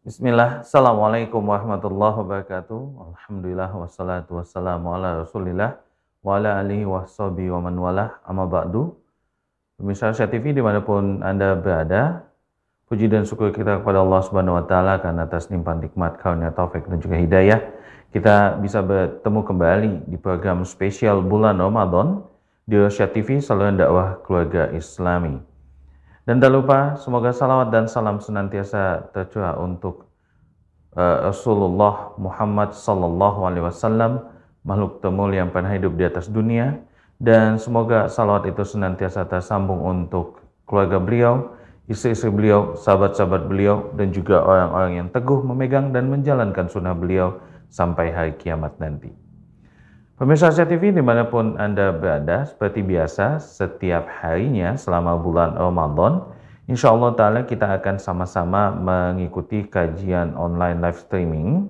Bismillah, Assalamualaikum warahmatullahi wabarakatuh. Alhamdulillah wassalatu wassalamu ala rasulillah wa ala alihi wa wa man walah amma ba'du. Pemirsa Asia TV di mana pun Anda berada, puji dan syukur kita kepada Allah Subhanahu wa taala karena atas limpahan nikmat karunia taufik dan juga hidayah kita bisa bertemu kembali di program spesial bulan Ramadan di Asia TV saluran dakwah keluarga Islami. Dan tak lupa, semoga salawat dan salam senantiasa tercurah untuk uh, Rasulullah Muhammad Sallallahu Alaihi Wasallam, makhluk termulia yang pernah hidup di atas dunia, dan semoga salawat itu senantiasa tersambung untuk keluarga beliau, istri-istri beliau, sahabat-sahabat beliau, dan juga orang-orang yang teguh memegang dan menjalankan sunnah beliau sampai hari kiamat nanti. Pemirsa Asia TV di mana pun Anda berada, seperti biasa setiap harinya selama bulan Ramadan, insya Allah Ta'ala kita akan sama-sama mengikuti kajian online live streaming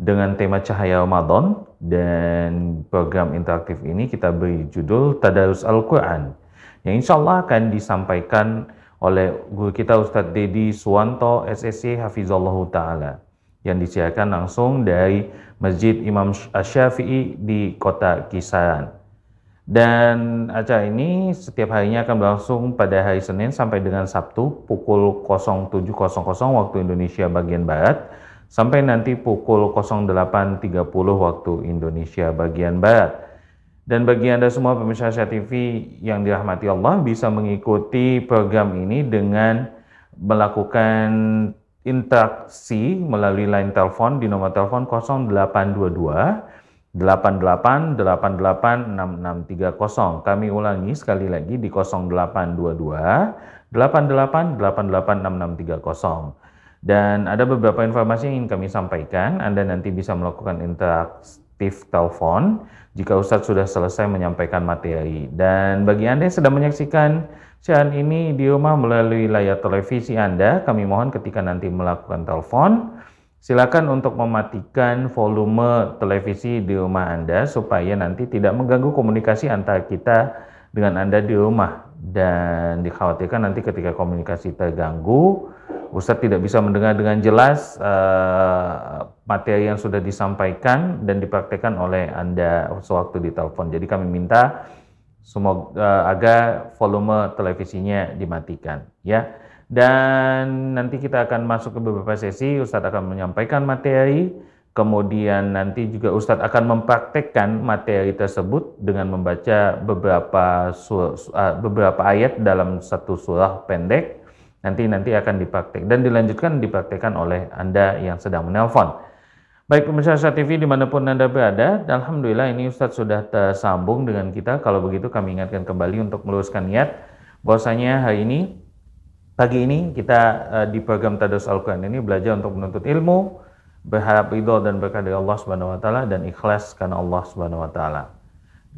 dengan tema Cahaya Ramadan dan program interaktif ini kita beri judul Tadarus Al-Quran yang insya Allah akan disampaikan oleh guru kita Ustadz Dedi Suwanto SSC Hafizallah Ta'ala yang disiarkan langsung dari Masjid Imam Syafi'i di kota Kisaran. Dan acara ini setiap harinya akan berlangsung pada hari Senin sampai dengan Sabtu pukul 07.00 waktu Indonesia bagian Barat sampai nanti pukul 08.30 waktu Indonesia bagian Barat. Dan bagi Anda semua pemirsa Asia TV yang dirahmati Allah bisa mengikuti program ini dengan melakukan interaksi melalui line telepon di nomor telepon 0822 88 88 6630. Kami ulangi sekali lagi di 0822 88 88 6630. Dan ada beberapa informasi yang ingin kami sampaikan. Anda nanti bisa melakukan interaktif telepon jika Ustadz sudah selesai menyampaikan materi. Dan bagi Anda yang sedang menyaksikan siaran ini di rumah melalui layar televisi Anda, kami mohon ketika nanti melakukan telepon, silakan untuk mematikan volume televisi di rumah Anda supaya nanti tidak mengganggu komunikasi antara kita dengan Anda di rumah. Dan dikhawatirkan nanti ketika komunikasi terganggu, Ustadz tidak bisa mendengar dengan jelas uh, materi yang sudah disampaikan dan dipraktekkan oleh Anda sewaktu di telepon. Jadi kami minta semoga uh, agar volume televisinya dimatikan ya. Dan nanti kita akan masuk ke beberapa sesi, Ustadz akan menyampaikan materi, kemudian nanti juga Ustadz akan mempraktekkan materi tersebut dengan membaca beberapa sur, uh, beberapa ayat dalam satu surah pendek. Nanti nanti akan dipraktek dan dilanjutkan dipraktekkan oleh Anda yang sedang menelpon. Baik pemirsa Asia TV di mana pun Anda berada, Alhamdulillah ini Ustadz sudah tersambung dengan kita. Kalau begitu kami ingatkan kembali untuk meluruskan niat bahwasanya hari ini, pagi ini kita uh, di program Tados Al-Quran ini belajar untuk menuntut ilmu, berharap ridho dan berkah dari Allah Subhanahu wa taala dan ikhlas karena Allah Subhanahu wa taala.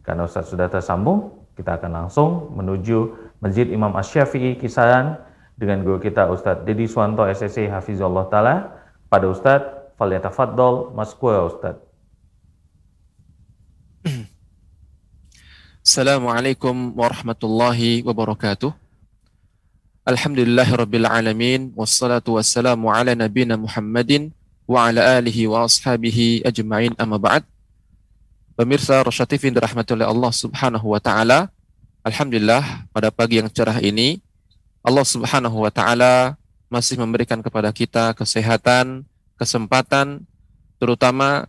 Karena Ustadz sudah tersambung, kita akan langsung menuju Masjid Imam Asy-Syafi'i Kisaran dengan guru kita Ustadz Dedi Suwanto SSC Hafizullah taala. Pada Ustadz falyatafaddal maskura Ustaz. Assalamualaikum warahmatullahi wabarakatuh. Alhamdulillah rabbil alamin wassalatu wassalamu ala nabina Muhammadin wa ala alihi wa ashabihi ajma'in amma ba'd. Pemirsa Rasya TV dirahmatullahi Allah Subhanahu wa taala. Alhamdulillah pada pagi yang cerah ini Allah Subhanahu wa taala masih memberikan kepada kita kesehatan, kesempatan terutama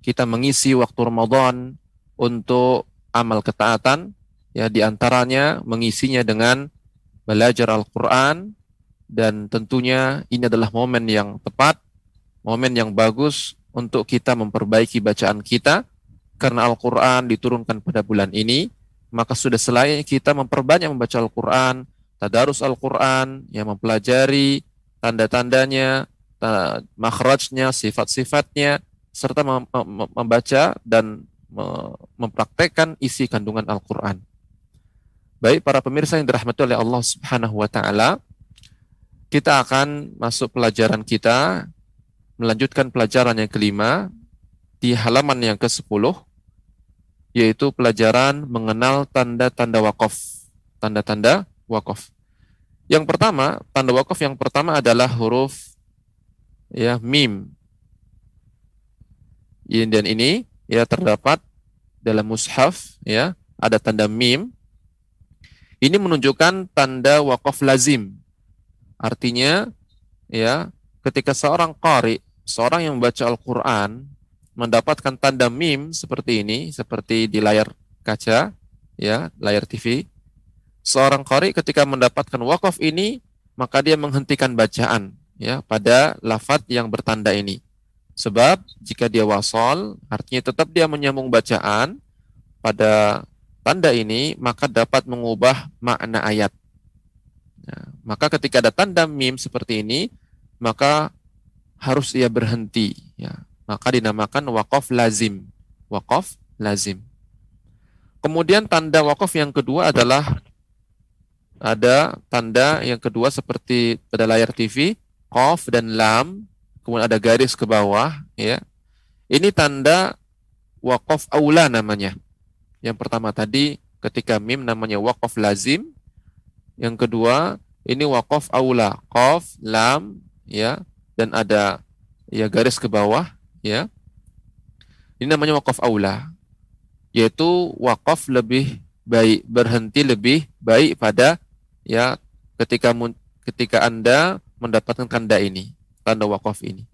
kita mengisi waktu Ramadan untuk amal ketaatan ya di antaranya mengisinya dengan belajar Al-Quran dan tentunya ini adalah momen yang tepat momen yang bagus untuk kita memperbaiki bacaan kita. Karena Al-Quran diturunkan pada bulan ini maka sudah selain kita memperbanyak membaca Al-Quran tadarus Al-Quran yang mempelajari tanda-tandanya makhrajnya, sifat-sifatnya, serta membaca dan mempraktekkan isi kandungan Al-Quran. Baik para pemirsa yang dirahmati oleh Allah Subhanahu wa taala, kita akan masuk pelajaran kita melanjutkan pelajaran yang kelima di halaman yang ke-10 yaitu pelajaran mengenal tanda-tanda wakaf. tanda-tanda wakaf. Yang pertama, tanda wakaf yang pertama adalah huruf ya mim. Dan ini ya terdapat dalam mushaf ya ada tanda mim. Ini menunjukkan tanda wakaf lazim. Artinya ya ketika seorang qari, seorang yang membaca Al-Qur'an mendapatkan tanda mim seperti ini, seperti di layar kaca ya, layar TV, seorang qari ketika mendapatkan wakaf ini, maka dia menghentikan bacaan ya pada lafat yang bertanda ini. Sebab jika dia wasol, artinya tetap dia menyambung bacaan pada tanda ini, maka dapat mengubah makna ayat. Ya, maka ketika ada tanda mim seperti ini, maka harus ia berhenti. Ya, maka dinamakan wakaf lazim. Wakaf lazim. Kemudian tanda wakaf yang kedua adalah ada tanda yang kedua seperti pada layar TV, qaf dan lam, kemudian ada garis ke bawah, ya. Ini tanda waqaf aula namanya. Yang pertama tadi ketika mim namanya waqaf lazim. Yang kedua ini waqaf aula, qaf, lam, ya, dan ada ya garis ke bawah, ya. Ini namanya waqaf aula, yaitu waqaf lebih baik, berhenti lebih baik pada ya ketika ketika Anda mendapatkan tanda ini, tanda wakaf ini.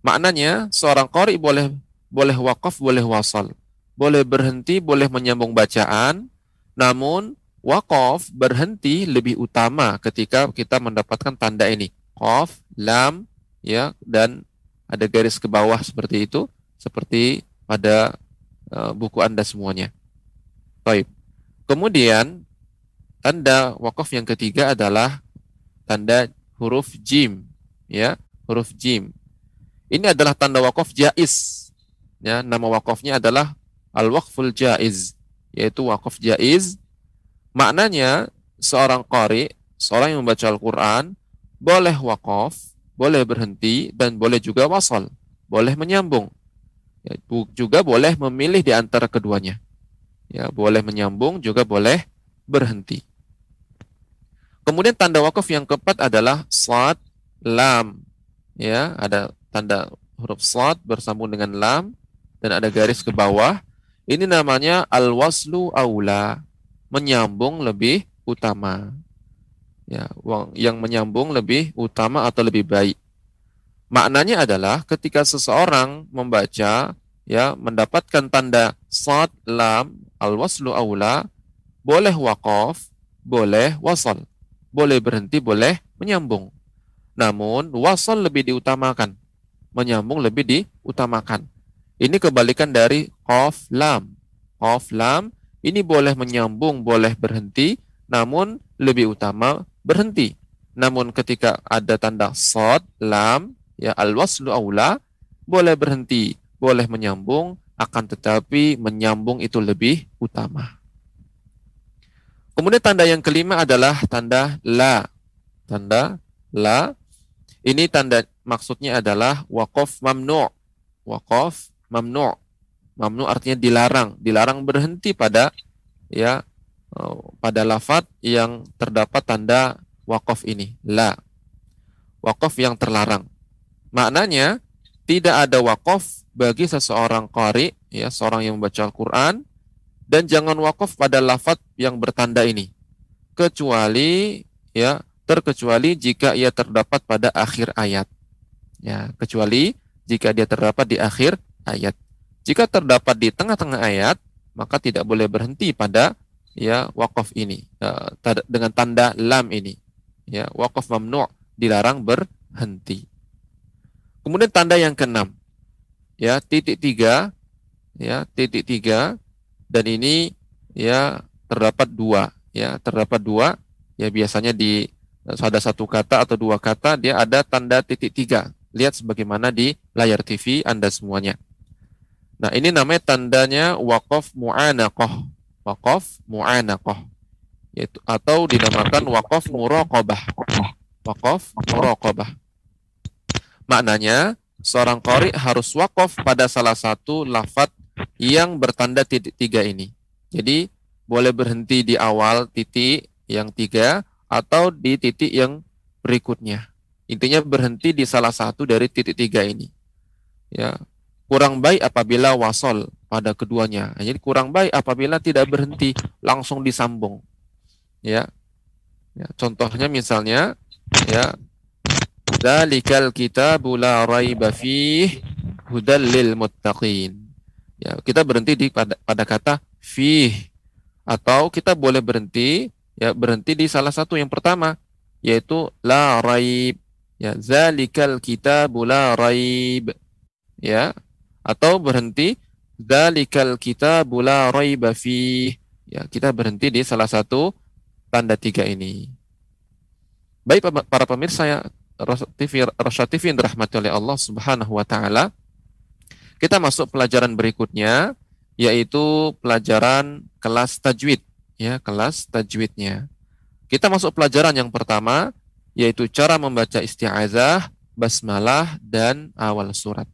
Maknanya seorang qari boleh boleh wakaf, boleh wasal. Boleh berhenti, boleh menyambung bacaan, namun wakaf berhenti lebih utama ketika kita mendapatkan tanda ini. Qaf, lam, ya, dan ada garis ke bawah seperti itu, seperti pada uh, buku Anda semuanya. Baik. Kemudian Tanda wakaf yang ketiga adalah tanda huruf jim, ya, huruf jim. Ini adalah tanda wakaf jaiz. Ya, nama wakafnya adalah al-waqful jaiz, yaitu wakaf jaiz. Maknanya seorang qari, seorang yang membaca Al-Qur'an boleh wakaf, boleh berhenti dan boleh juga wasal, boleh menyambung. Ya, juga boleh memilih di antara keduanya. Ya, boleh menyambung juga boleh berhenti. Kemudian tanda wakaf yang keempat adalah sad, lam. Ya, ada tanda huruf sad bersambung dengan lam dan ada garis ke bawah. Ini namanya al-waslu aula, menyambung lebih utama. Ya, yang menyambung lebih utama atau lebih baik. Maknanya adalah ketika seseorang membaca ya mendapatkan tanda sad, lam, al-waslu aula, boleh wakaf, boleh wasal boleh berhenti, boleh menyambung. Namun wasal lebih diutamakan, menyambung lebih diutamakan. Ini kebalikan dari qaf lam. Qaf lam ini boleh menyambung, boleh berhenti, namun lebih utama berhenti. Namun ketika ada tanda sod, lam, ya al-waslu aula, boleh berhenti, boleh menyambung, akan tetapi menyambung itu lebih utama. Kemudian tanda yang kelima adalah tanda la. Tanda la. Ini tanda maksudnya adalah wakof mamnu. Wakof mamnu. Mamnu artinya dilarang, dilarang berhenti pada ya eh, pada lafat yang terdapat tanda wakof ini, la. Wakof yang terlarang. Maknanya tidak ada wakof bagi seseorang qari, ya seorang yang membaca Al-Qur'an dan jangan wakaf pada lafat yang bertanda ini. Kecuali ya terkecuali jika ia terdapat pada akhir ayat. Ya kecuali jika dia terdapat di akhir ayat. Jika terdapat di tengah-tengah ayat maka tidak boleh berhenti pada ya wakaf ini. Ya, dengan tanda lam ini. Ya wakaf mamnu dilarang berhenti. Kemudian tanda yang keenam. Ya titik tiga. Ya titik tiga dan ini ya terdapat dua ya terdapat dua. Ya biasanya di ada satu kata atau dua kata dia ada tanda titik tiga. Lihat sebagaimana di layar TV Anda semuanya. Nah ini namanya tandanya wakaf mu'anaqah. Wakaf mu'anaqah. Yaitu atau dinamakan wakaf muraqabah. Wakaf muraqabah. Maknanya seorang qari harus wakaf pada salah satu lafat yang bertanda titik tiga ini. Jadi boleh berhenti di awal titik yang tiga atau di titik yang berikutnya. Intinya berhenti di salah satu dari titik tiga ini. Ya, kurang baik apabila wasol pada keduanya. Jadi kurang baik apabila tidak berhenti langsung disambung. Ya. ya contohnya misalnya ya Dalikal kitabu la raiba fih hudal muttaqin. Ya, kita berhenti di pada, pada kata fih. Atau kita boleh berhenti ya berhenti di salah satu yang pertama yaitu la raib. Ya zalikal kitabu la raib. Ya atau berhenti zalikal kitabu la raiba fi ya kita berhenti di salah satu tanda tiga ini. Baik para pemirsa ya TV Rasya TV Allah Subhanahu wa taala kita masuk pelajaran berikutnya yaitu pelajaran kelas tajwid ya, kelas tajwidnya. Kita masuk pelajaran yang pertama yaitu cara membaca isti'azah, basmalah dan awal surat.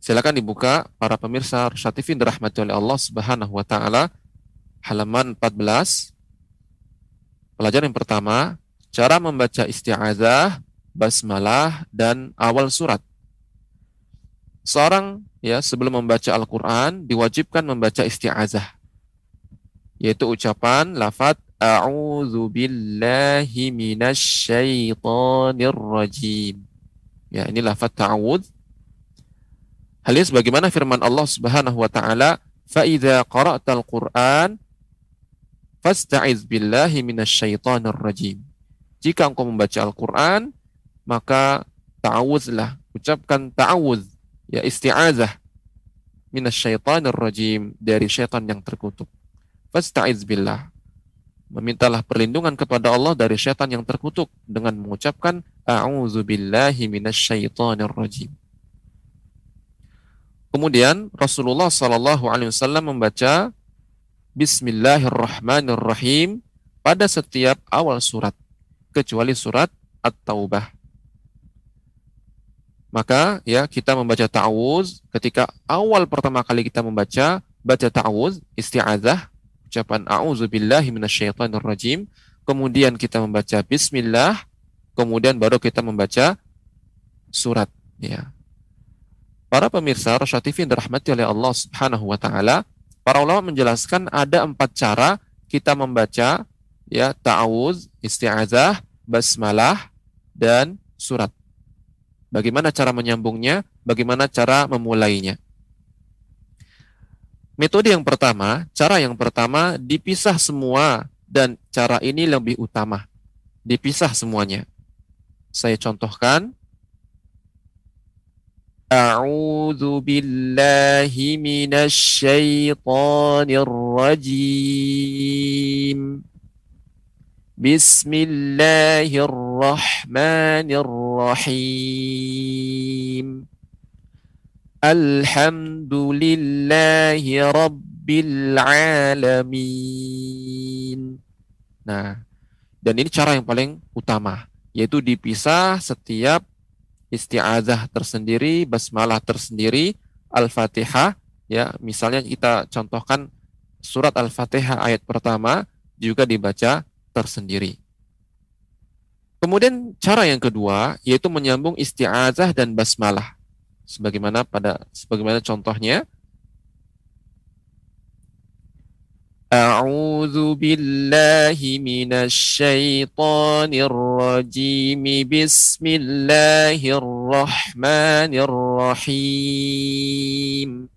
Silakan dibuka para pemirsa Rusyatifin dirahmati oleh Allah Subhanahu wa taala halaman 14. Pelajaran yang pertama, cara membaca isti'azah, basmalah dan awal surat. Seorang ya sebelum membaca Al-Qur'an diwajibkan membaca isti'azah. Yaitu ucapan lafaz a'udzu billahi minasyaitonir rajim. Ya, ini lafaz ta'awudz. Hal ini sebagaimana firman Allah Subhanahu wa taala, "Fa idza qara'tal Qur'an fasta'iz billahi minasyaitonir rajim." Jika engkau membaca Al-Qur'an, maka ta'awudzlah, ucapkan ta'awudz ya isti'azah minasyaitonir rajim dari syaitan yang terkutuk. Fasta'iz billah. Memintalah perlindungan kepada Allah dari syaitan yang terkutuk dengan mengucapkan a'udzu billahi minasyaitonir rajim. Kemudian Rasulullah Shallallahu alaihi wasallam membaca Bismillahirrahmanirrahim pada setiap awal surat kecuali surat At-Taubah. Maka ya kita membaca ta'awuz ketika awal pertama kali kita membaca baca ta'awuz isti'adzah ucapan a'udzu billahi minasyaitonir rajim kemudian kita membaca bismillah kemudian baru kita membaca surat ya. Para pemirsa Rasya TV yang dirahmati oleh Allah Subhanahu wa taala, para ulama menjelaskan ada empat cara kita membaca ya ta'awuz, isti'azah, basmalah dan surat. Bagaimana cara menyambungnya? Bagaimana cara memulainya? Metode yang pertama, cara yang pertama dipisah semua dan cara ini lebih utama. Dipisah semuanya. Saya contohkan. A'udzu billahi minasyaitonir rajim. بسم الله الرحمن الرحيم الحمد لله رب العالمين Nah, dan ini cara yang paling utama, yaitu dipisah setiap isti'azah tersendiri, basmalah tersendiri, Al-Fatihah, ya, misalnya kita contohkan surat Al-Fatihah ayat pertama juga dibaca tersendiri. Kemudian cara yang kedua yaitu menyambung isti'azah dan basmalah. Sebagaimana pada sebagaimana contohnya A'udzu billahi minasyaitonir rajim. Bismillahirrahmanirrahim.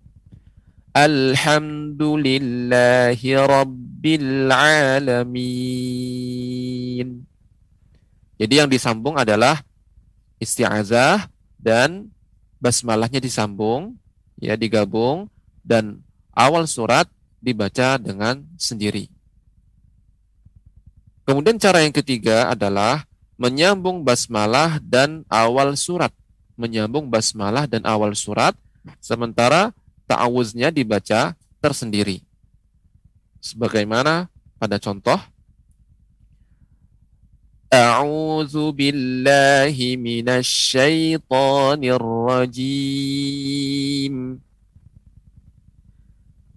Alhamdulillahi rabbil alamin. Jadi yang disambung adalah isti'azah dan basmalahnya disambung, ya digabung dan awal surat dibaca dengan sendiri. Kemudian cara yang ketiga adalah menyambung basmalah dan awal surat. Menyambung basmalah dan awal surat sementara ta'awuznya dibaca tersendiri. Sebagaimana pada contoh A'udzu billahi minasyaitonir rajim.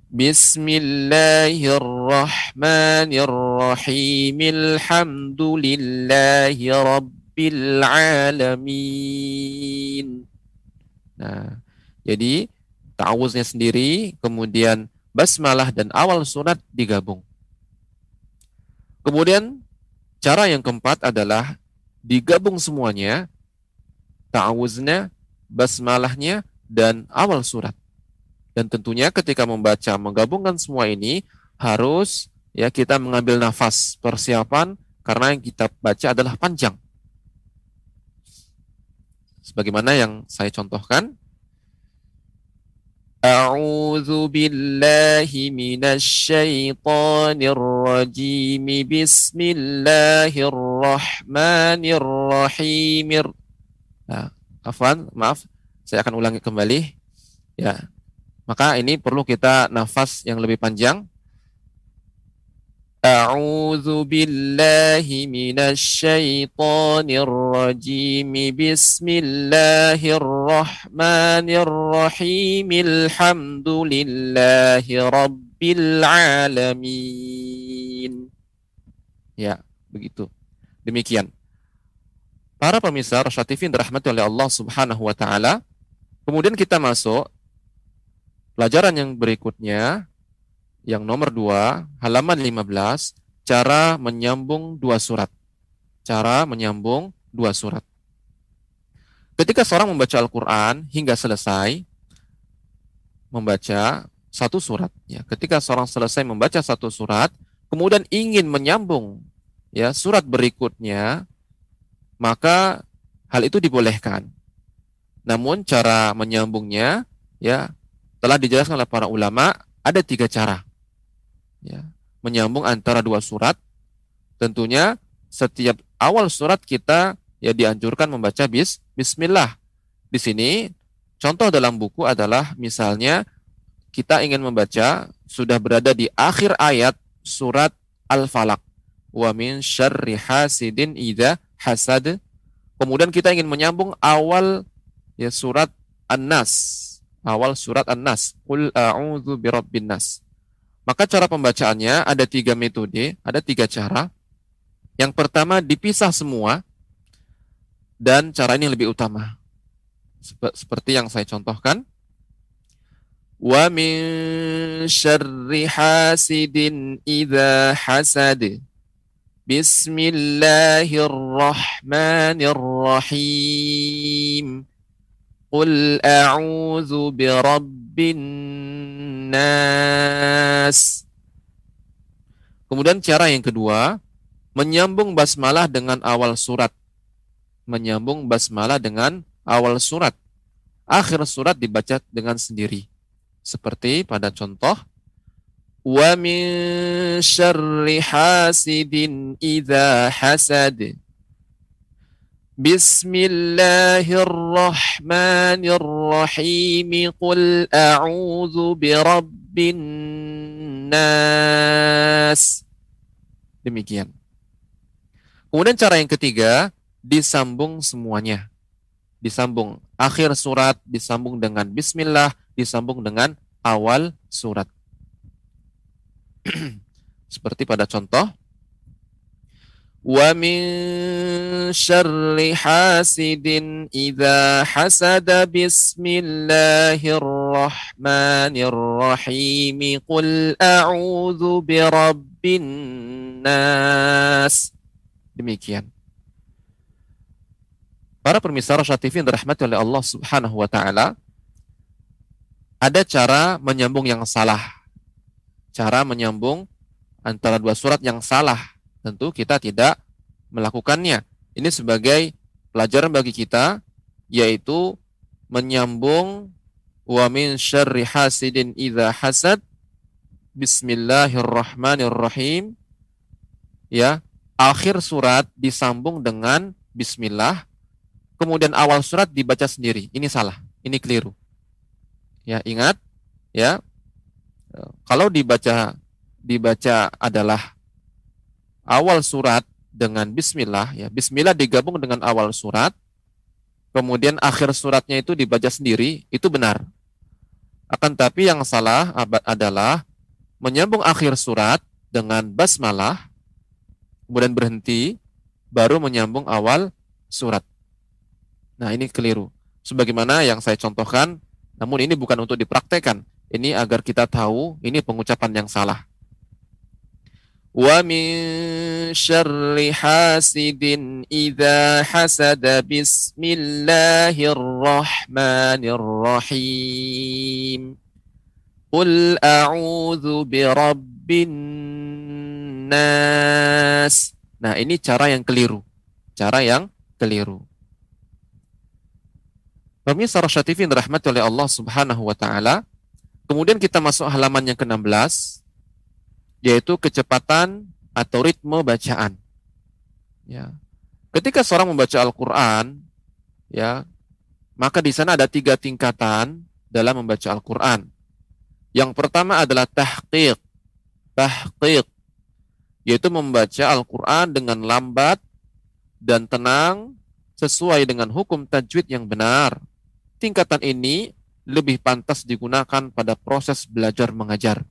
Bismillahirrahmanirrahim. Alhamdulillahi rabbil alamin. Nah, jadi ta'awuznya sendiri, kemudian basmalah dan awal surat digabung. Kemudian cara yang keempat adalah digabung semuanya, ta'awuznya, basmalahnya, dan awal surat. Dan tentunya ketika membaca menggabungkan semua ini harus ya kita mengambil nafas persiapan karena yang kita baca adalah panjang. Sebagaimana yang saya contohkan. A'udzu billahi minasyaitonir rajim. Bismillahirrahmanirrahim. Nah, afwan, maaf. Saya akan ulangi kembali. Ya, maka ini perlu kita nafas yang lebih panjang. A'udzu billahi minasyaitonir rajim. Bismillahirrahmanirrahim. Alhamdulillahi rabbil alamin. Ya, begitu. Demikian. Para pemirsa Rasyatifin dirahmati oleh Allah Subhanahu wa taala. Kemudian kita masuk Pelajaran yang berikutnya, yang nomor dua, halaman 15, cara menyambung dua surat. Cara menyambung dua surat. Ketika seorang membaca Al-Quran hingga selesai, membaca satu surat. Ya, ketika seorang selesai membaca satu surat, kemudian ingin menyambung ya surat berikutnya, maka hal itu dibolehkan. Namun cara menyambungnya ya telah dijelaskan oleh para ulama ada tiga cara ya, menyambung antara dua surat. Tentunya setiap awal surat kita ya dianjurkan membaca bis Bismillah. Di sini contoh dalam buku adalah misalnya kita ingin membaca sudah berada di akhir ayat surat Al-Falaq. Wa min syarri hasidin idza hasad. Kemudian kita ingin menyambung awal ya surat An-Nas awal surat An-Nas. Qul a'udzu birabbin nas. Maka cara pembacaannya ada tiga metode, ada tiga cara. Yang pertama dipisah semua dan cara ini lebih utama. Seperti yang saya contohkan. Wa min syarri hasidin idza hasad. Bismillahirrahmanirrahim. Qul a'udzu birabbin nas. Kemudian cara yang kedua, menyambung basmalah dengan awal surat. Menyambung basmalah dengan awal surat. Akhir surat dibaca dengan sendiri. Seperti pada contoh min syarri hasidin idza hasad بسم الله الرحمن الرحيم قل أعوذ برب الناس demikian kemudian cara yang ketiga disambung semuanya disambung akhir surat disambung dengan bismillah disambung dengan awal surat seperti pada contoh wa min syarri hasidin idza hasada bismillahirrahmanirrahim. Qul a'udzu birabbin nas. Demikian. Para pemirsa Rosyad TV yang dirahmati oleh Allah Subhanahu wa taala ada cara menyambung yang salah. Cara menyambung antara dua surat yang salah tentu kita tidak melakukannya. Ini sebagai pelajaran bagi kita yaitu menyambung wa min syarri hasidin idza hasad Bismillahirrahmanirrahim. Ya akhir surat disambung dengan bismillah kemudian awal surat dibaca sendiri. Ini salah ini keliru. Ya ingat ya kalau dibaca dibaca adalah awal surat dengan bismillah ya. Bismillah digabung dengan awal surat. Kemudian akhir suratnya itu dibaca sendiri, itu benar. Akan tapi yang salah adalah menyambung akhir surat dengan basmalah, kemudian berhenti, baru menyambung awal surat. Nah ini keliru. Sebagaimana yang saya contohkan, namun ini bukan untuk dipraktekkan. Ini agar kita tahu ini pengucapan yang salah. ومن شر حاسد إذا حسد بسم الله الرحمن الرحيم قل أعوذ برب الناس Nah, ini cara yang keliru. Cara yang keliru. Pemirsa Rasyatifin rahmati oleh Allah Subhanahu wa taala. Kemudian kita masuk halaman yang ke-16 yaitu kecepatan atau ritme bacaan. Ya. Ketika seorang membaca Al-Qur'an, ya, maka di sana ada tiga tingkatan dalam membaca Al-Qur'an. Yang pertama adalah tahqiq. Tahqiq yaitu membaca Al-Qur'an dengan lambat dan tenang sesuai dengan hukum tajwid yang benar. Tingkatan ini lebih pantas digunakan pada proses belajar mengajar.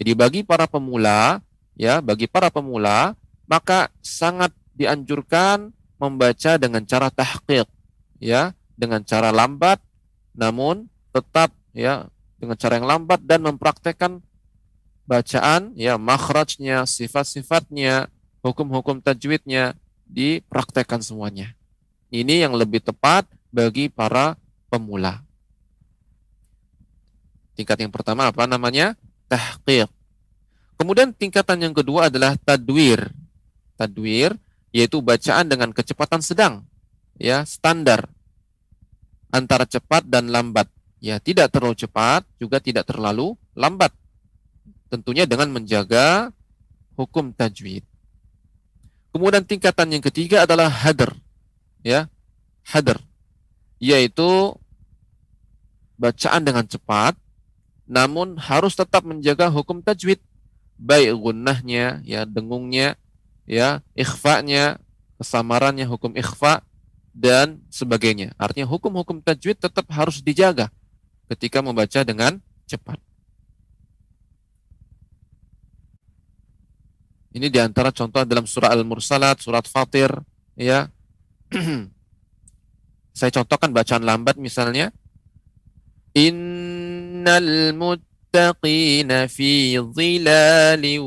Jadi bagi para pemula, ya, bagi para pemula, maka sangat dianjurkan membaca dengan cara tahqiq, ya, dengan cara lambat namun tetap ya dengan cara yang lambat dan mempraktekkan bacaan ya makhrajnya, sifat-sifatnya, hukum-hukum tajwidnya dipraktekkan semuanya. Ini yang lebih tepat bagi para pemula. Tingkat yang pertama apa namanya? Tahqiq. Kemudian tingkatan yang kedua adalah tadwir. Tadwir yaitu bacaan dengan kecepatan sedang, ya, standar antara cepat dan lambat. Ya, tidak terlalu cepat, juga tidak terlalu lambat. Tentunya dengan menjaga hukum tajwid. Kemudian tingkatan yang ketiga adalah hadr. Ya, hadr yaitu bacaan dengan cepat namun harus tetap menjaga hukum tajwid. Baik gunnahnya ya dengungnya ya ikhfa'nya kesamarannya hukum ikhfa dan sebagainya. Artinya hukum-hukum tajwid tetap harus dijaga ketika membaca dengan cepat. Ini di antara contoh dalam surah Al-Mursalat surat Fatir ya. Saya contohkan bacaan lambat misalnya Innal muttaqina fi dhilali.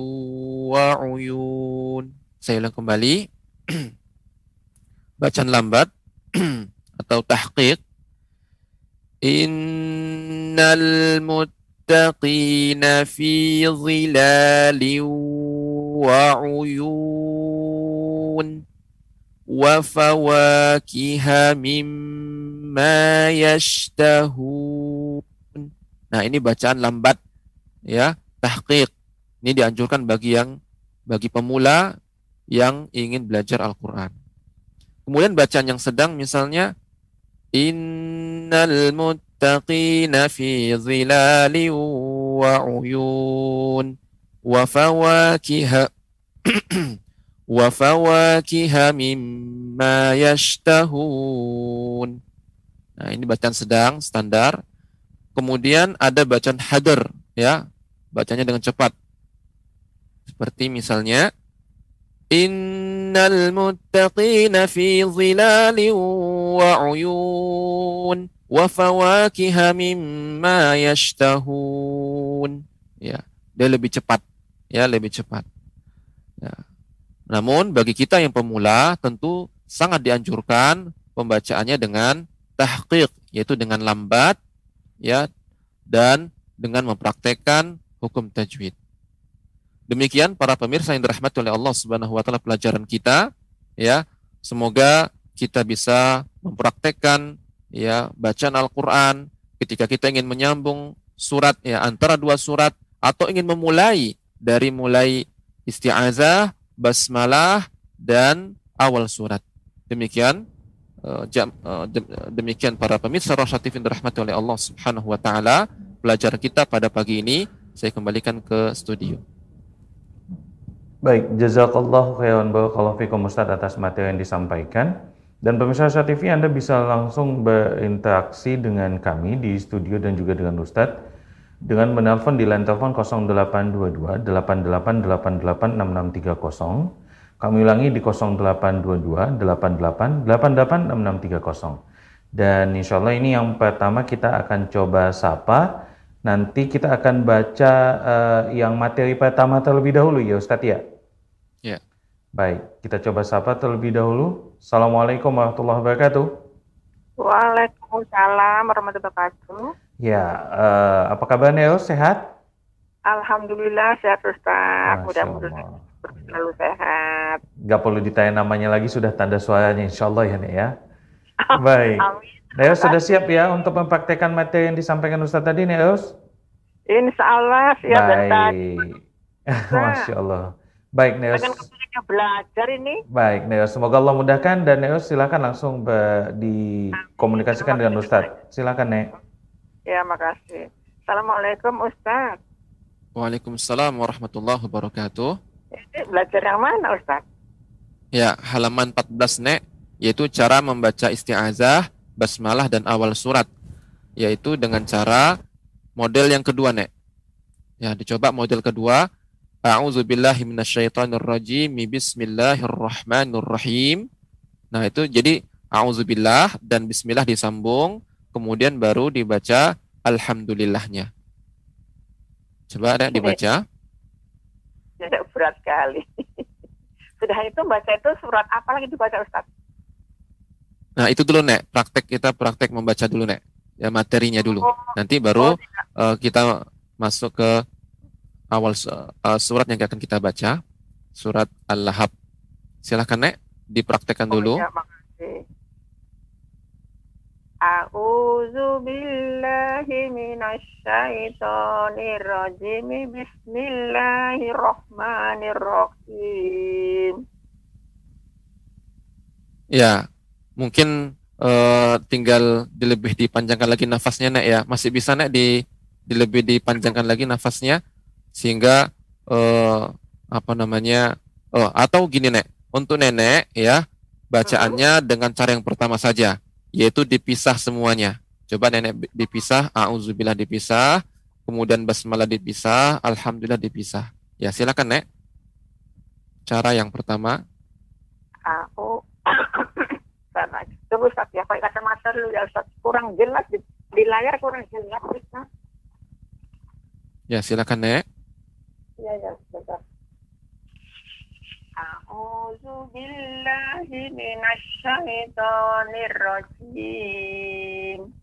Saya ulang kembali. Bacaan lambat atau tahqiq. Innal muttaqina fi dhilali wa uyun. Fawakiha mimma yashtahun. Nah, ini bacaan lambat ya, tahqiq. Ini dianjurkan bagi yang bagi pemula yang ingin belajar Al-Qur'an. Kemudian bacaan yang sedang misalnya innal muttaqina fi dhilali wa uyun wa fawakiha wa fawakiha mimma yashtahun. Nah, ini bacaan sedang standar Kemudian ada bacaan hadar, ya, bacanya dengan cepat. Seperti misalnya Innal muttaqina fi dhilali wa uyun wa fawakiha mimma yashtahun. Ya, dia lebih cepat, ya, lebih cepat. Ya. Namun bagi kita yang pemula tentu sangat dianjurkan pembacaannya dengan tahqiq, yaitu dengan lambat ya dan dengan mempraktekkan hukum tajwid. Demikian para pemirsa yang dirahmati oleh Allah Subhanahu wa taala pelajaran kita ya. Semoga kita bisa mempraktekkan ya bacaan Al-Qur'an ketika kita ingin menyambung surat ya antara dua surat atau ingin memulai dari mulai isti'azah, basmalah dan awal surat. Demikian jam, uh, demikian para pemirsa Rasyatifin dirahmati oleh Allah Subhanahu wa taala. Pelajaran kita pada pagi ini saya kembalikan ke studio. Baik, jazakallah khairan barakallahu fikum Ustaz atas materi yang disampaikan. Dan pemirsa Rasya TV Anda bisa langsung berinteraksi dengan kami di studio dan juga dengan Ustadz dengan menelpon di line telepon 0822 88886630. Kami ulangi di 0822 88886630. Dan insya Allah ini yang pertama kita akan coba sapa. Nanti kita akan baca uh, yang materi pertama terlebih dahulu ya Ustadz ya. Ya. Baik, kita coba sapa terlebih dahulu. Assalamualaikum warahmatullahi wabarakatuh. Waalaikumsalam warahmatullahi wabarakatuh. Ya, uh, apa kabarnya? Sehat? Alhamdulillah sehat Ustaz. Mudah-mudahan. Selalu sehat. Gak perlu ditanya namanya lagi, sudah tanda suaranya insya Allah ya Nek ya. Baik. Amin. Neos sudah siap ya untuk mempraktekkan materi yang disampaikan Ustadz tadi Neos? Insya Allah siap dan tadi. Baik. Masya Allah. Baik Neos. Kepentingan belajar ini. Baik Neos, semoga Allah mudahkan dan Neos silakan langsung be- dikomunikasikan dengan Ustadz. Silakan Nek. Ya makasih. Assalamualaikum Ustaz. Waalaikumsalam warahmatullahi wabarakatuh. Belajar yang mana Ustaz? Ya, halaman 14 Nek, yaitu cara membaca isti'azah, basmalah dan awal surat. Yaitu dengan cara model yang kedua Nek. Ya, dicoba model kedua. A'udzu billahi minasyaitonir rajim. Bismillahirrahmanirrahim. Nah, itu jadi a'udzubillah dan bismillah disambung, kemudian baru dibaca alhamdulillahnya. Coba ada dibaca. Tidak berat sekali. Sudah itu baca itu surat apa lagi dibaca Ustaz? Nah, itu dulu, Nek. Praktek kita praktek membaca dulu, Nek. Ya materinya dulu. Oh, Nanti baru eh, kita masuk ke awal eh, surat yang akan kita baca, surat Al-Lahab. Silahkan, Nek, dipraktekkan dulu. Oh, ya, makasih. A'udzu billahi minasyaitonir rajim. Bismillahirrahmanirrahim. Ya, mungkin eh, tinggal dilebih dipanjangkan lagi nafasnya, Nek ya. Masih bisa, Nek, di dilebih dipanjangkan lagi nafasnya sehingga eh, apa namanya? Oh, atau gini, Nek. Untuk nenek ya, bacaannya dengan cara yang pertama saja, yaitu dipisah semuanya. Coba nenek dipisah, auzubillah dipisah, kemudian basmalah dipisah, alhamdulillah dipisah. Ya, silakan, Nek. Cara yang pertama. Aku Sana. Tunggu Ustaz ya, pakai kacamata dulu ya Ustaz. Kurang jelas di, di layar kurang jelas. Ya, silakan, Nek. Iya ya, sebentar. A'udzu billahi minasyaitonir rajim.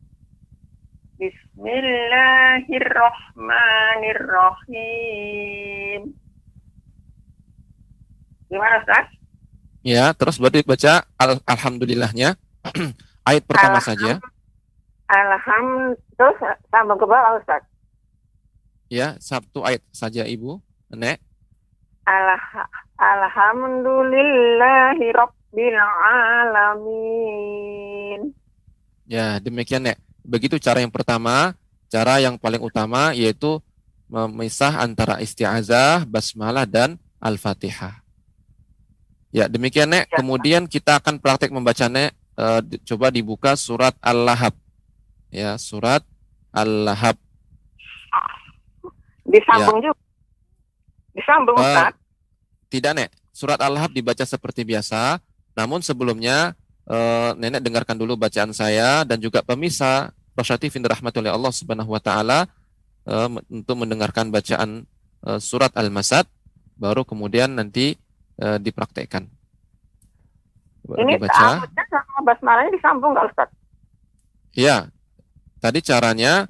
Bismillahirrahmanirrahim. Gimana Ustaz? Ya, terus baru dibaca al alhamdulillahnya. Ayat pertama Alham- saja. Alhamdulillah. Terus sambung ke bawah Ustaz. Ya, satu ayat saja Ibu. Nek. Alha- Alhamdulillahi Rabbil Alamin. Ya, demikian Nek. Begitu cara yang pertama, cara yang paling utama yaitu memisah antara isti'azah, basmalah dan al-Fatihah. Ya, demikian Nek. Ya. Kemudian kita akan praktek membaca Nek. Di- coba dibuka surat Al-Lahab. Ya, surat Al-Lahab. Disambung juga. Disambung Eh, Ustaz. Tidak, Nek. Surat Al-Lahab dibaca seperti biasa. Namun sebelumnya, eh, Nenek dengarkan dulu bacaan saya dan juga pemirsa Rosyatifin dirahmati oleh Allah Subhanahu wa taala eh, untuk mendengarkan bacaan surat Al-Masad baru kemudian nanti dipraktekkan. Ini dibaca. sama basmalahnya disambung nggak Ustaz? Ya. Tadi caranya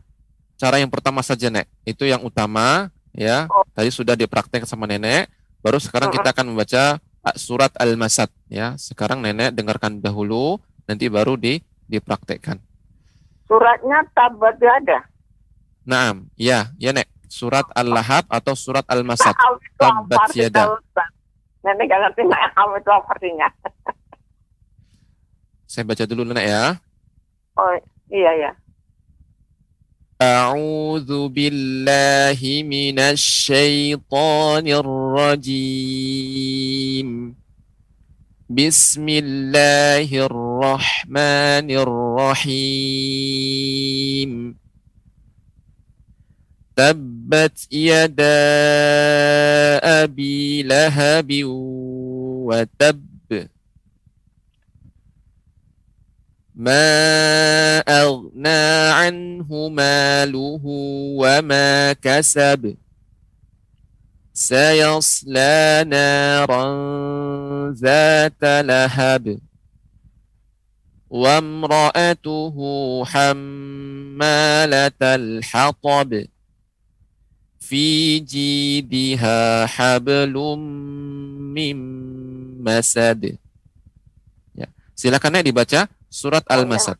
cara yang pertama saja, Nek. Itu yang utama, ya. Tadi sudah dipraktek sama Nenek. Baru sekarang kita akan membaca uh, surat Al-Masad, ya. Sekarang Nenek dengarkan dahulu, nanti baru di dipraktekkan. Suratnya tabat ada. Naam, ya, ya, Nek. Surat Al-Lahab atau surat Al-Masad. Tabat yada. Nenek gak ngerti nggak kamu itu apa artinya. Saya baca dulu, Nenek, ya. Oh iya ya. أعوذ بالله من الشيطان الرجيم. بسم الله الرحمن الرحيم. تبت يدا أبي لهب وتب ما أغنى عنه ماله وما كسب سيصلى نارا ذات لهب وامرأته حمالة الحطب في جيدها حبل من مسد. Silakan ya dibaca surat Al-Masad.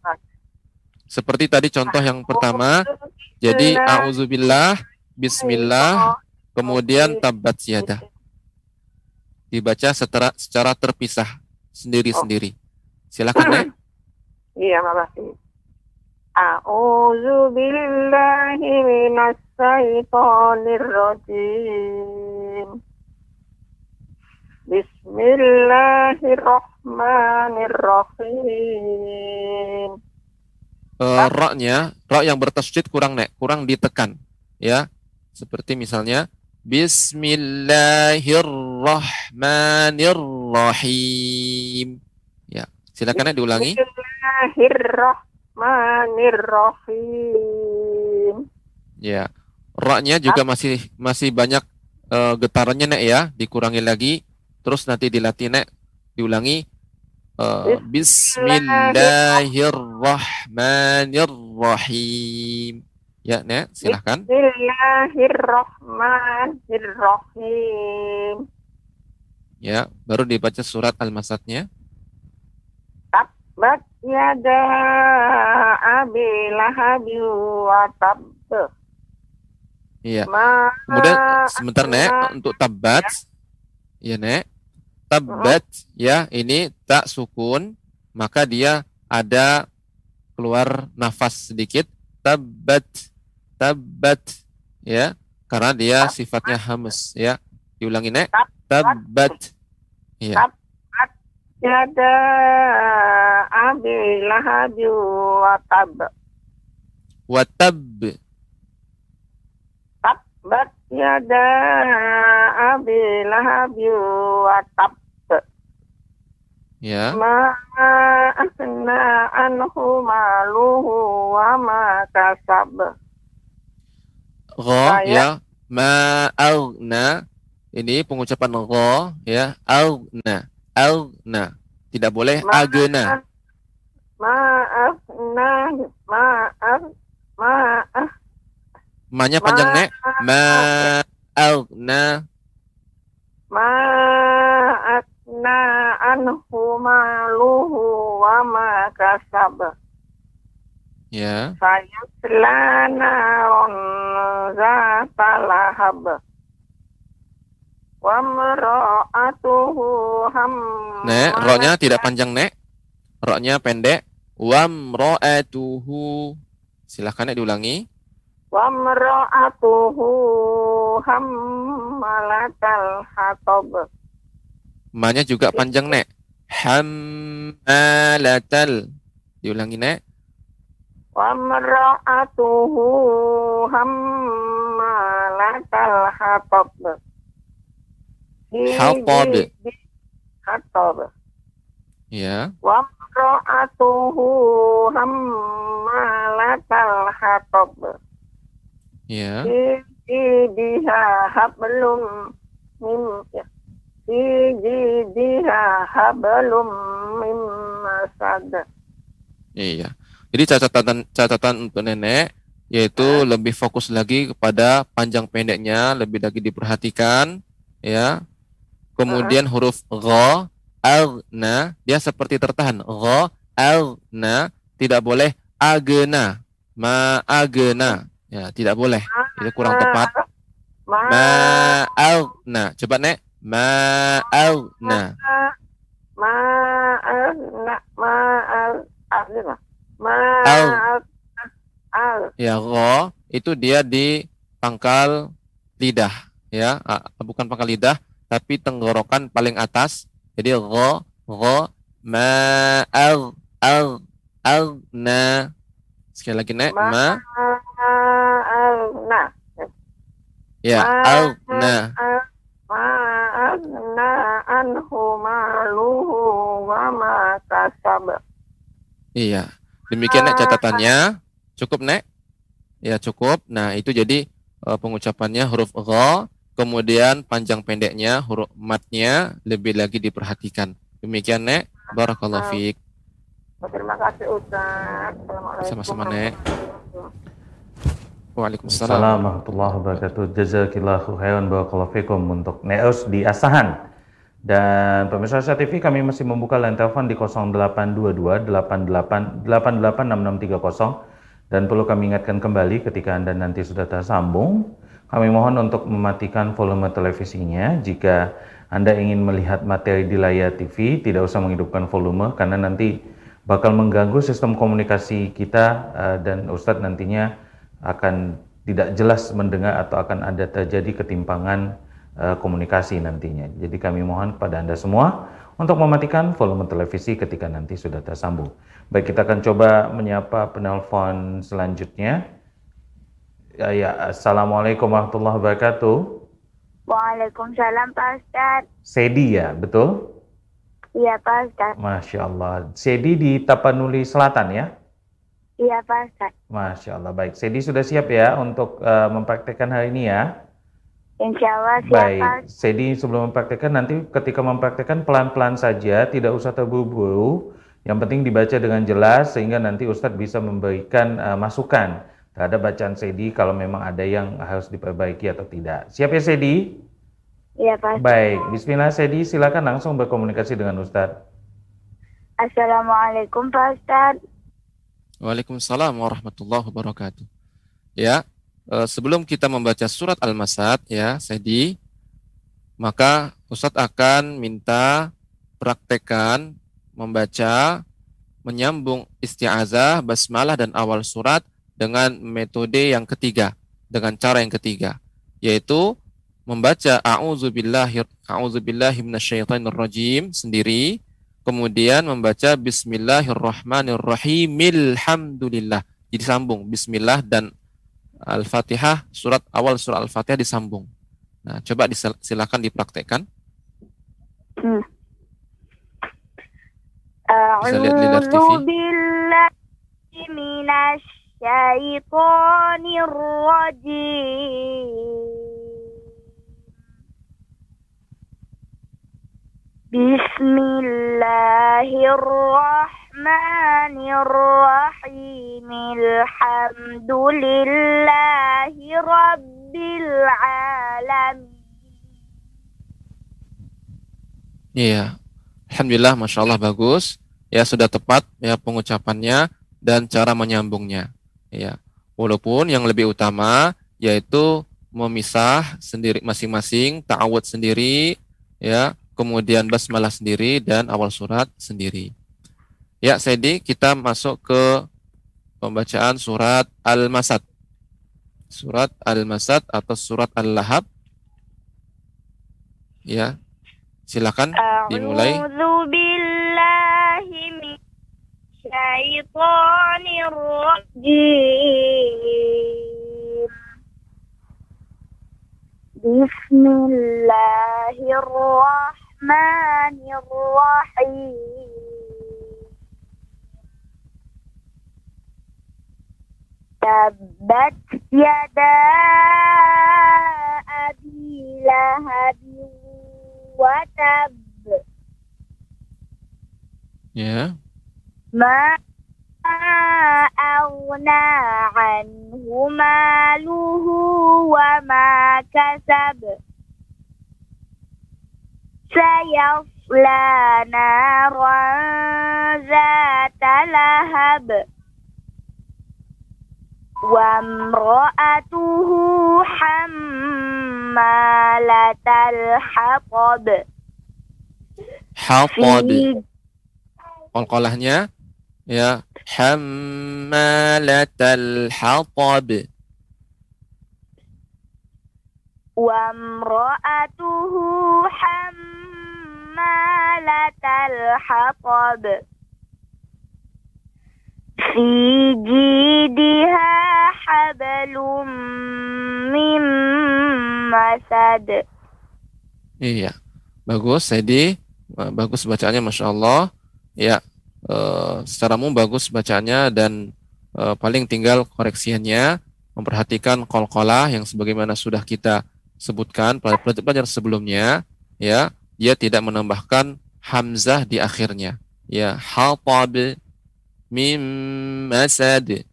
Seperti tadi contoh yang pertama, jadi auzubillah, bismillah, kemudian tabat siada. Dibaca secara secara terpisah sendiri-sendiri. Silakan ya. Iya, makasih. A'udzu billahi rajim. Bismillahirrahmanirrahim. Uh, roknya, rok yang bertasjid kurang nek, kurang ditekan, ya. Seperti misalnya Bismillahirrahmanirrahim. Ya, silakan ya diulangi. Bismillahirrahmanirrahim. Ya, roknya juga masih masih banyak uh, getarannya nek ya, dikurangi lagi. Terus nanti dilatih nek, diulangi. Uh, Bismillahirrahmanirrahim. Ya, Nek, silahkan. Bismillahirrahmanirrahim. Ya, baru dibaca surat Al-Masadnya. Tabbat yada abi lahabi wa tab. Iya. Kemudian sebentar, Nek, untuk tabat. Ya, Nek. Tabat ya, ini tak sukun, maka dia ada keluar nafas sedikit. Tabat tabat ya karena dia sifatnya hamus ya. Diulangi nek tabat ya yada abi lahabi wa tab. watab Tabbat yada abi lahabi wa tab. Ya. Ma asna anhu maluhu wa ma kasab. gha ya. Ma aghna. Ini pengucapan gha ya. Aghna. Aghna. Tidak boleh Ma- agna Maaf, nah, maaf, maaf, ma-nya panjang nek. Ma aghna. maaf, nah, anhu maluhu wa ma kasab. ya Saya selanaron zata lahab. Wa mra'atuhu ham. nek ro-nya tidak panjang nek ro-nya pendek wamra'atuhu silahkan nek diulangi Wa mra'atuhu hammalatal hatab. Ma-nya juga panjang, Nek. Hammalatal. Diulangi, Nek. Wa mra'atuhu hammalatal hatab. Hatab. Hatab. Ya. Wa mra'atuhu hammalatal hatab. Ya. Fi jidiha hablum min ya. Fi jidiha hablum min masad. Iya. Jadi catatan catatan untuk nenek yaitu lebih fokus lagi kepada panjang pendeknya, lebih lagi diperhatikan, ya. Kemudian huruf gha, agna, dia seperti tertahan. Gha, agna, tidak boleh agena, ma agena. Ya, tidak boleh. Itu kurang tepat. Ma agna. Coba nek. Ma agna. ma na ma al ma Al. al Ya, gha itu dia di pangkal lidah, ya, bukan pangkal lidah, tapi tenggorokan paling atas. Jadi gha, gha, ma, al, al, al, na. Sekali lagi nek, Ma- al na Ya, aghna. Ma'agna anhu maluhu wa ma kasab. Iya. Demikian Nek catatannya. Cukup Nek? Ya, cukup. Nah, itu jadi uh, pengucapannya huruf gha, kemudian panjang pendeknya huruf matnya lebih lagi diperhatikan. Demikian Nek. Barakallahu fiik. Terima kasih Ustaz. Sama-sama, Nek. Waalaikumsalam. Assalamualaikum warahmatullahi wabarakatuh. Jazakillahu khairan barakallahu fikum untuk Neos di Asahan. Dan pemirsa Asia TV kami masih membuka line telepon di 0822 88 886630 dan perlu kami ingatkan kembali ketika Anda nanti sudah tersambung, kami mohon untuk mematikan volume televisinya jika Anda ingin melihat materi di layar TV, tidak usah menghidupkan volume karena nanti bakal mengganggu sistem komunikasi kita uh, dan Ustadz nantinya akan tidak jelas mendengar atau akan ada terjadi ketimpangan uh, komunikasi nantinya. Jadi kami mohon kepada Anda semua untuk mematikan volume televisi ketika nanti sudah tersambung. Baik, kita akan coba menyapa penelpon selanjutnya. Ya, ya, Assalamualaikum warahmatullahi wabarakatuh. Waalaikumsalam Pak Ustadz. Sedi ya, betul? Iya Pak Ustadz. Masya Allah. Sedi di Tapanuli Selatan ya? Iya Pak Ustadz. Masya Allah. Baik, Sedi sudah siap ya untuk uh, mempraktekkan hari ini ya? Insya Allah siap Baik, Pak. Sedi sebelum mempraktekkan nanti ketika mempraktekkan pelan-pelan saja, tidak usah terburu-buru. Yang penting dibaca dengan jelas sehingga nanti Ustadz bisa memberikan uh, masukan terhadap bacaan Sedi kalau memang ada yang harus diperbaiki atau tidak. Siap ya Sedi? Iya Pak. Baik, Bismillah Sedi silakan langsung berkomunikasi dengan Ustadz. Assalamualaikum Pak Ustadz. Waalaikumsalam warahmatullahi wabarakatuh. Ya, eh, sebelum kita membaca surat Al-Masad ya, Sedi, maka Ustadz akan minta praktekan membaca menyambung isti'azah, basmalah dan awal surat dengan metode yang ketiga, dengan cara yang ketiga, yaitu membaca a'udzubillahi a'udzubillahi minasyaitonirrajim sendiri, kemudian membaca bismillahirrahmanirrahim alhamdulillah. Jadi sambung bismillah dan Al-Fatihah surat awal surat Al-Fatihah disambung. Nah, coba silakan dipraktekkan. Hmm. Bisa lihat di Lar TV. A'udzu billahi minasy syaitonir rajim. Bismillahirrahmanirrahim. Alhamdulillahi rabbil alamin. Iya. Alhamdulillah, Masya Allah bagus. Ya, sudah tepat ya pengucapannya dan cara menyambungnya. Ya. Walaupun yang lebih utama yaitu memisah sendiri masing-masing, ta'awud sendiri, ya, kemudian basmalah sendiri dan awal surat sendiri. Ya, Sedi, kita masuk ke pembacaan surat Al-Masad. Surat Al-Masad atau surat Al-Lahab. Ya. Silakan dimulai. A'udzu الرحمن الرحيم. تبت يدا أبي لهب وتب. Yeah. ما أغنى عنه ماله وما كسب. سيصلى نارا ذات لهب وامرأته حمالة الحطب Haqad. في Qalqalahnya ya hammalatal hatab. وامرأته hamalatal haqab fi jidiha hablum mim masad Iya. Bagus, jadi Bagus bacaannya, Masya Allah. Ya, e, secara umum bagus bacaannya dan e, paling tinggal koreksiannya memperhatikan kol-kolah yang sebagaimana sudah kita sebutkan pada pelajaran sebelumnya. Ya, dia tidak menambahkan hamzah di akhirnya. Ya, hatab mim masad.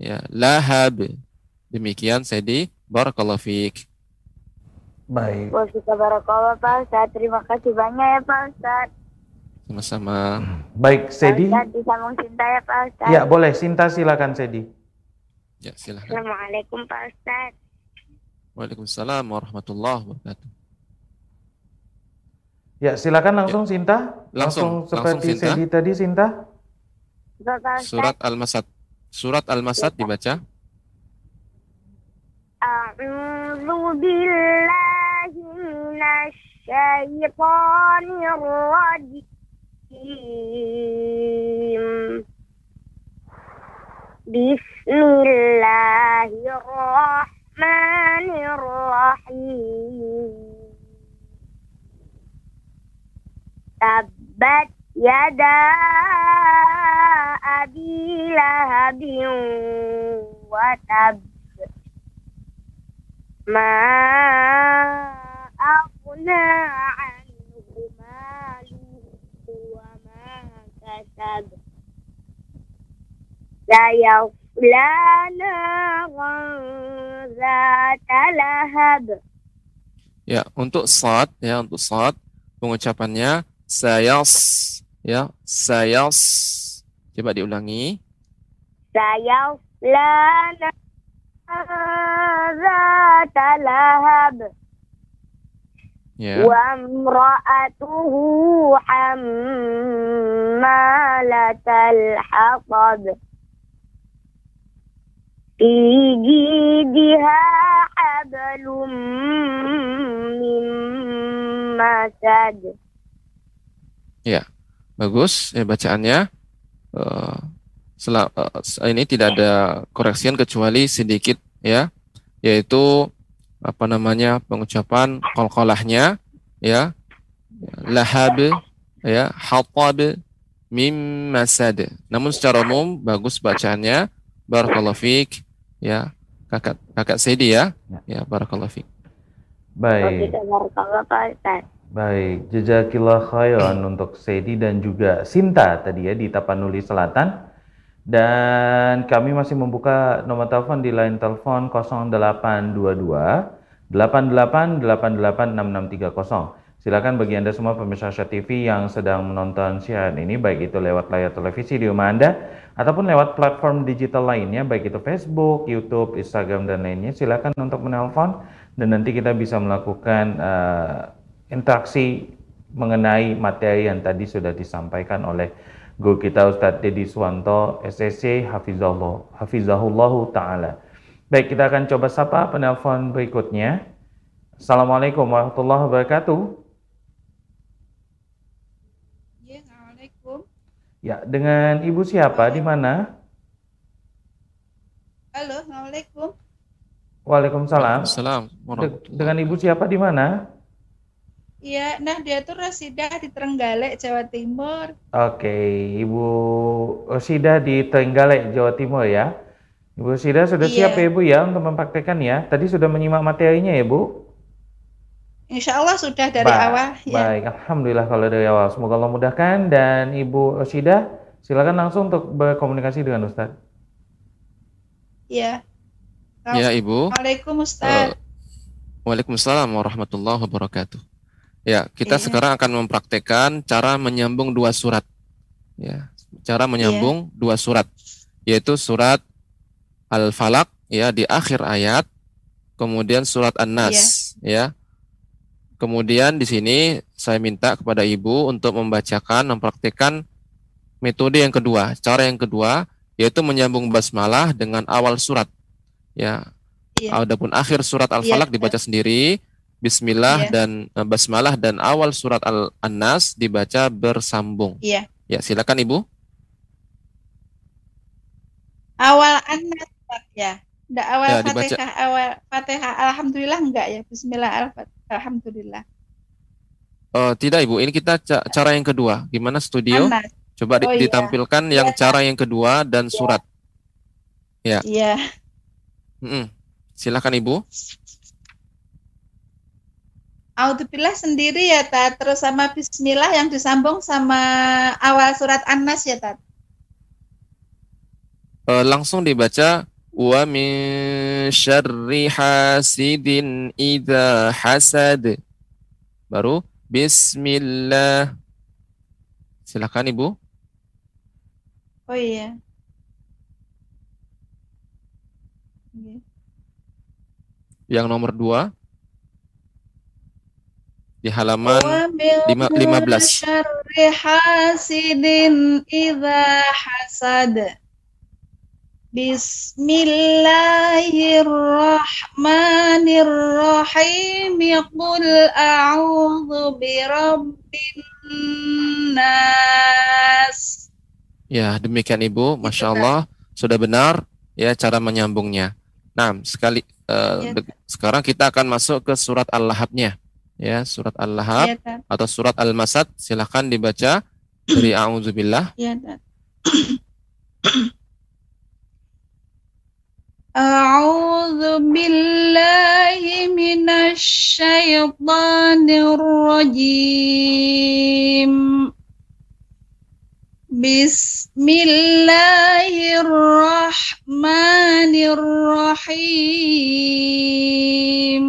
Ya, lahab. Demikian, Sedi. Barakallahu fiik. Baik. Wa fika barakallah Pak Ustaz. Terima kasih banyak ya Pak Ustaz. Sama-sama. Baik, Sedi. Pak Ustaz disambung cinta ya Pak Ustaz. Ya, boleh. Sinta silakan, Sedi. Ya, silahkan. Assalamualaikum Pak Ustaz. Waalaikumsalam warahmatullahi wabarakatuh. Ya, silakan langsung Sinta. Langsung, seperti langsung, Sinta. Sedi tadi, Sinta. Surat Al-Masad. Surat Al-Masad dibaca. A'udzu billahi minasy syaitonir rajim. Bismillahirrahmanirrahim. Tabbat yada abi lahabin wa tab. ما أغنى عنه ماله وما كسب سيصلى نارا ذات لهب Ya, untuk sad ya, untuk sad pengucapannya sayas ya, sayas. Coba diulangi. سيصلى نارا ذات لهب Ya. وامرأته حمالة الحطب في جيدها حبل من مسد Bagus ya bacaannya. Eh, sela- eh, ini tidak ada koreksian kecuali sedikit ya, yaitu apa namanya pengucapan qalqalahnya ya, lahab ya, hatab mim masad. Namun secara umum bagus bacaannya. Barakallahu fiik ya. Kakak kakak Sedi ya. Ya, barakallahu fiik. Baik. Pak. Baik, jazakillah khairan untuk Sedi dan juga Sinta tadi ya di Tapanuli Selatan. Dan kami masih membuka nomor telepon di line telepon 0822 88886630. Silakan bagi Anda semua pemirsa Asia TV yang sedang menonton siaran ini baik itu lewat layar televisi di rumah Anda ataupun lewat platform digital lainnya baik itu Facebook, YouTube, Instagram dan lainnya. Silakan untuk menelpon dan nanti kita bisa melakukan eh, interaksi mengenai materi yang tadi sudah disampaikan oleh guru kita Ustadz Dedi Suwanto SSC Hafizahullah Hafizahullahu taala. Baik, kita akan coba sapa penelpon berikutnya. Assalamualaikum warahmatullahi wabarakatuh. Ya, Assalamualaikum. Ya, dengan Ibu siapa di mana? Halo, Assalamualaikum. Waalaikumsalam. Assalamualaikum dengan Ibu siapa di mana? Iya, nah dia tuh Rasidah di Trenggalek, Jawa Timur. Oke, Ibu Rosida di Trenggalek, Jawa Timur ya. Ibu Rosida sudah Iya. siap ya Ibu ya untuk mempraktekkan ya? Tadi sudah menyimak materinya ya Bu? Insya Allah sudah dari Baik, awal ya. Baik, Alhamdulillah kalau dari awal. Semoga Allah mudahkan dan Ibu Rosida silakan langsung untuk berkomunikasi dengan Ustadz. Iya. Ya, Ibu. Ustaz. Waalaikumsalam warahmatullahi wabarakatuh. Ya, kita Iya. sekarang akan mempraktekkan cara menyambung dua surat. Ya, cara menyambung dua surat, yaitu surat Al-Falaq ya di akhir ayat, kemudian surat An-Nas ya. Kemudian di sini saya minta kepada Ibu untuk membacakan, mempraktekkan metode yang kedua, cara yang kedua yaitu menyambung basmalah dengan awal surat. Ya, Iya. Adapun akhir surat Al-Falaq Iya. dibaca sendiri, Bismillah Iya. dan eh, Basmalah dan awal surat Al-An-Nas dibaca bersambung. Iya. Ya, silakan Ibu. Awal An-Nas ya. Enggak awal Ya, dibaca. Fatihah, awal Fatihah alhamdulillah enggak ya. Bismillah al- alhamdulillah. Eh, tidak Ibu, ini kita ca- cara yang kedua. Gimana studio? Anas. Coba di- Oh, iya. ditampilkan yang Iya, cara yang kedua dan surat. Iya. Mm-mm. Silakan Ibu. Audzubillah sendiri ya, Tat. Terus sama bismillah yang disambung sama awal surat An-Nas ya, Tat. Eh, langsung dibaca wa min syarri hasidin idza hasad. Baru bismillah. Silakan Ibu. Oh. Iya. Yang nomor dua di halaman lima- 15. syarri hasidin idza hasad. Bismillahirrahmanirrahim. Qul a'udzu birabbin nas. Ya, demikian Ibu. Masya Allah, sudah benar ya cara menyambungnya. Nah, sekali Iya, de- sekarang kita akan masuk ke surat Al-Lahabnya Ya, surat Al-Lahab Iya, Tat. atau surat Al-Masad, silahkan dibaca dari A'udzubillah. Iya, Tat. أعوذ بالله من الشيطان الرجيم بسم الله الرحمن الرحيم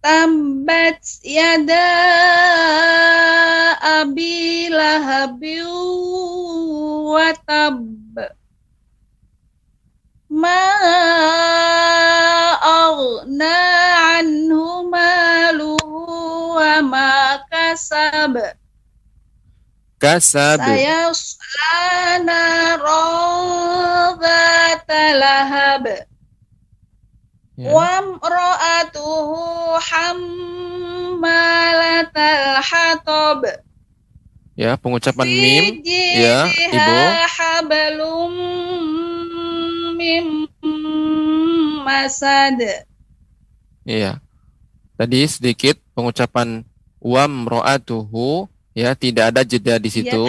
Tambat yada abi lahabi wa tab ma aghna anhu maluhu wa ma kasab. Kasab. Saya usana rawdat lahab yeah. wamra'atuhu hammalatal ya pengucapan mim. Ya ibu. Hablum mim masad. Iya. Tadi sedikit pengucapan wam ro'atuhu ya tidak ada jeda di situ.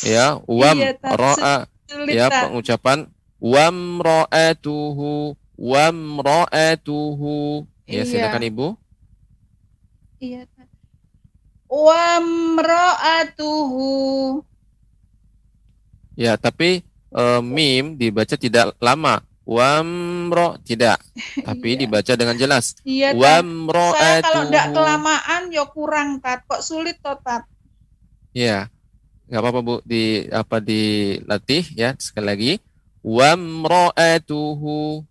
Ya, ya iya, wam ro'a ya pengucapan wam ro'atuhu wam ro'atuhu ya Iya. silakan ibu Iya, Tat. Wamra'atuhu ya tapi eh, mim dibaca tidak lama wamro tidak tapi Iya. dibaca dengan jelas Iya, wamro Saya kalau ndak kelamaan ya kurang, Tat. Kok sulit toh, Tat? Ya, nggak apa-apa Bu, di apa dilatih ya sekali lagi. Wamro'atuhu.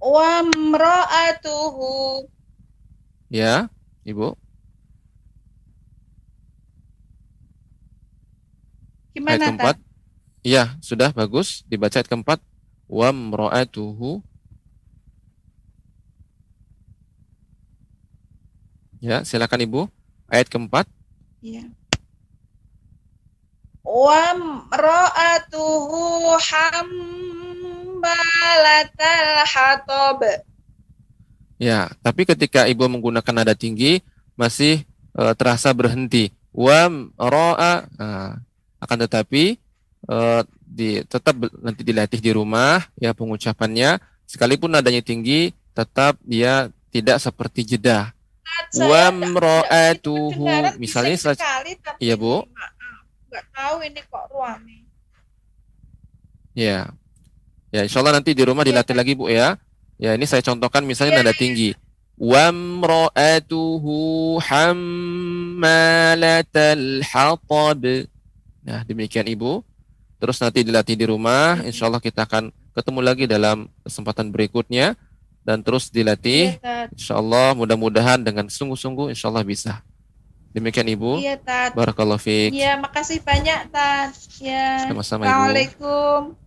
Wamra'atuhu Ya, Ibu. Ayat Gimana, keempat. Tat? Iya, sudah bagus. Dibaca ayat keempat. Wamro'atuhu. Ya, silakan Ibu. Ayat keempat. Iya. Wamra'atuhu hammalatal hatab. Ya, tapi ketika Ibu menggunakan nada tinggi masih eh, terasa berhenti. Wam ro'a. Nah, akan tetapi eh, di tetap nanti dilatih di rumah ya pengucapannya sekalipun nadanya tinggi tetap dia tidak seperti jeda. Ndak ro'atuhu. kedengaran Misalnya sekali, tapi Iya, Bu. maaf. Nggak tahu ini kok ruame. ya. Ya, insya Allah nanti di rumah dilatih lagi Bu ya. Ya, ini saya contohkan misalnya nada tinggi. Wamra'atuhu hammalatal hatab. Nah, demikian Ibu. Terus nanti dilatih di rumah. Insya Allah kita akan ketemu lagi dalam kesempatan berikutnya. Dan terus dilatih. Iya. Insya Allah mudah-mudahan dengan sungguh-sungguh insya Allah bisa. Demikian Ibu. Iya, Tat. Barakallahu fiik. Iya, makasih banyak, Tat. Ya. Sama-sama Ibu. Assalamualaikum.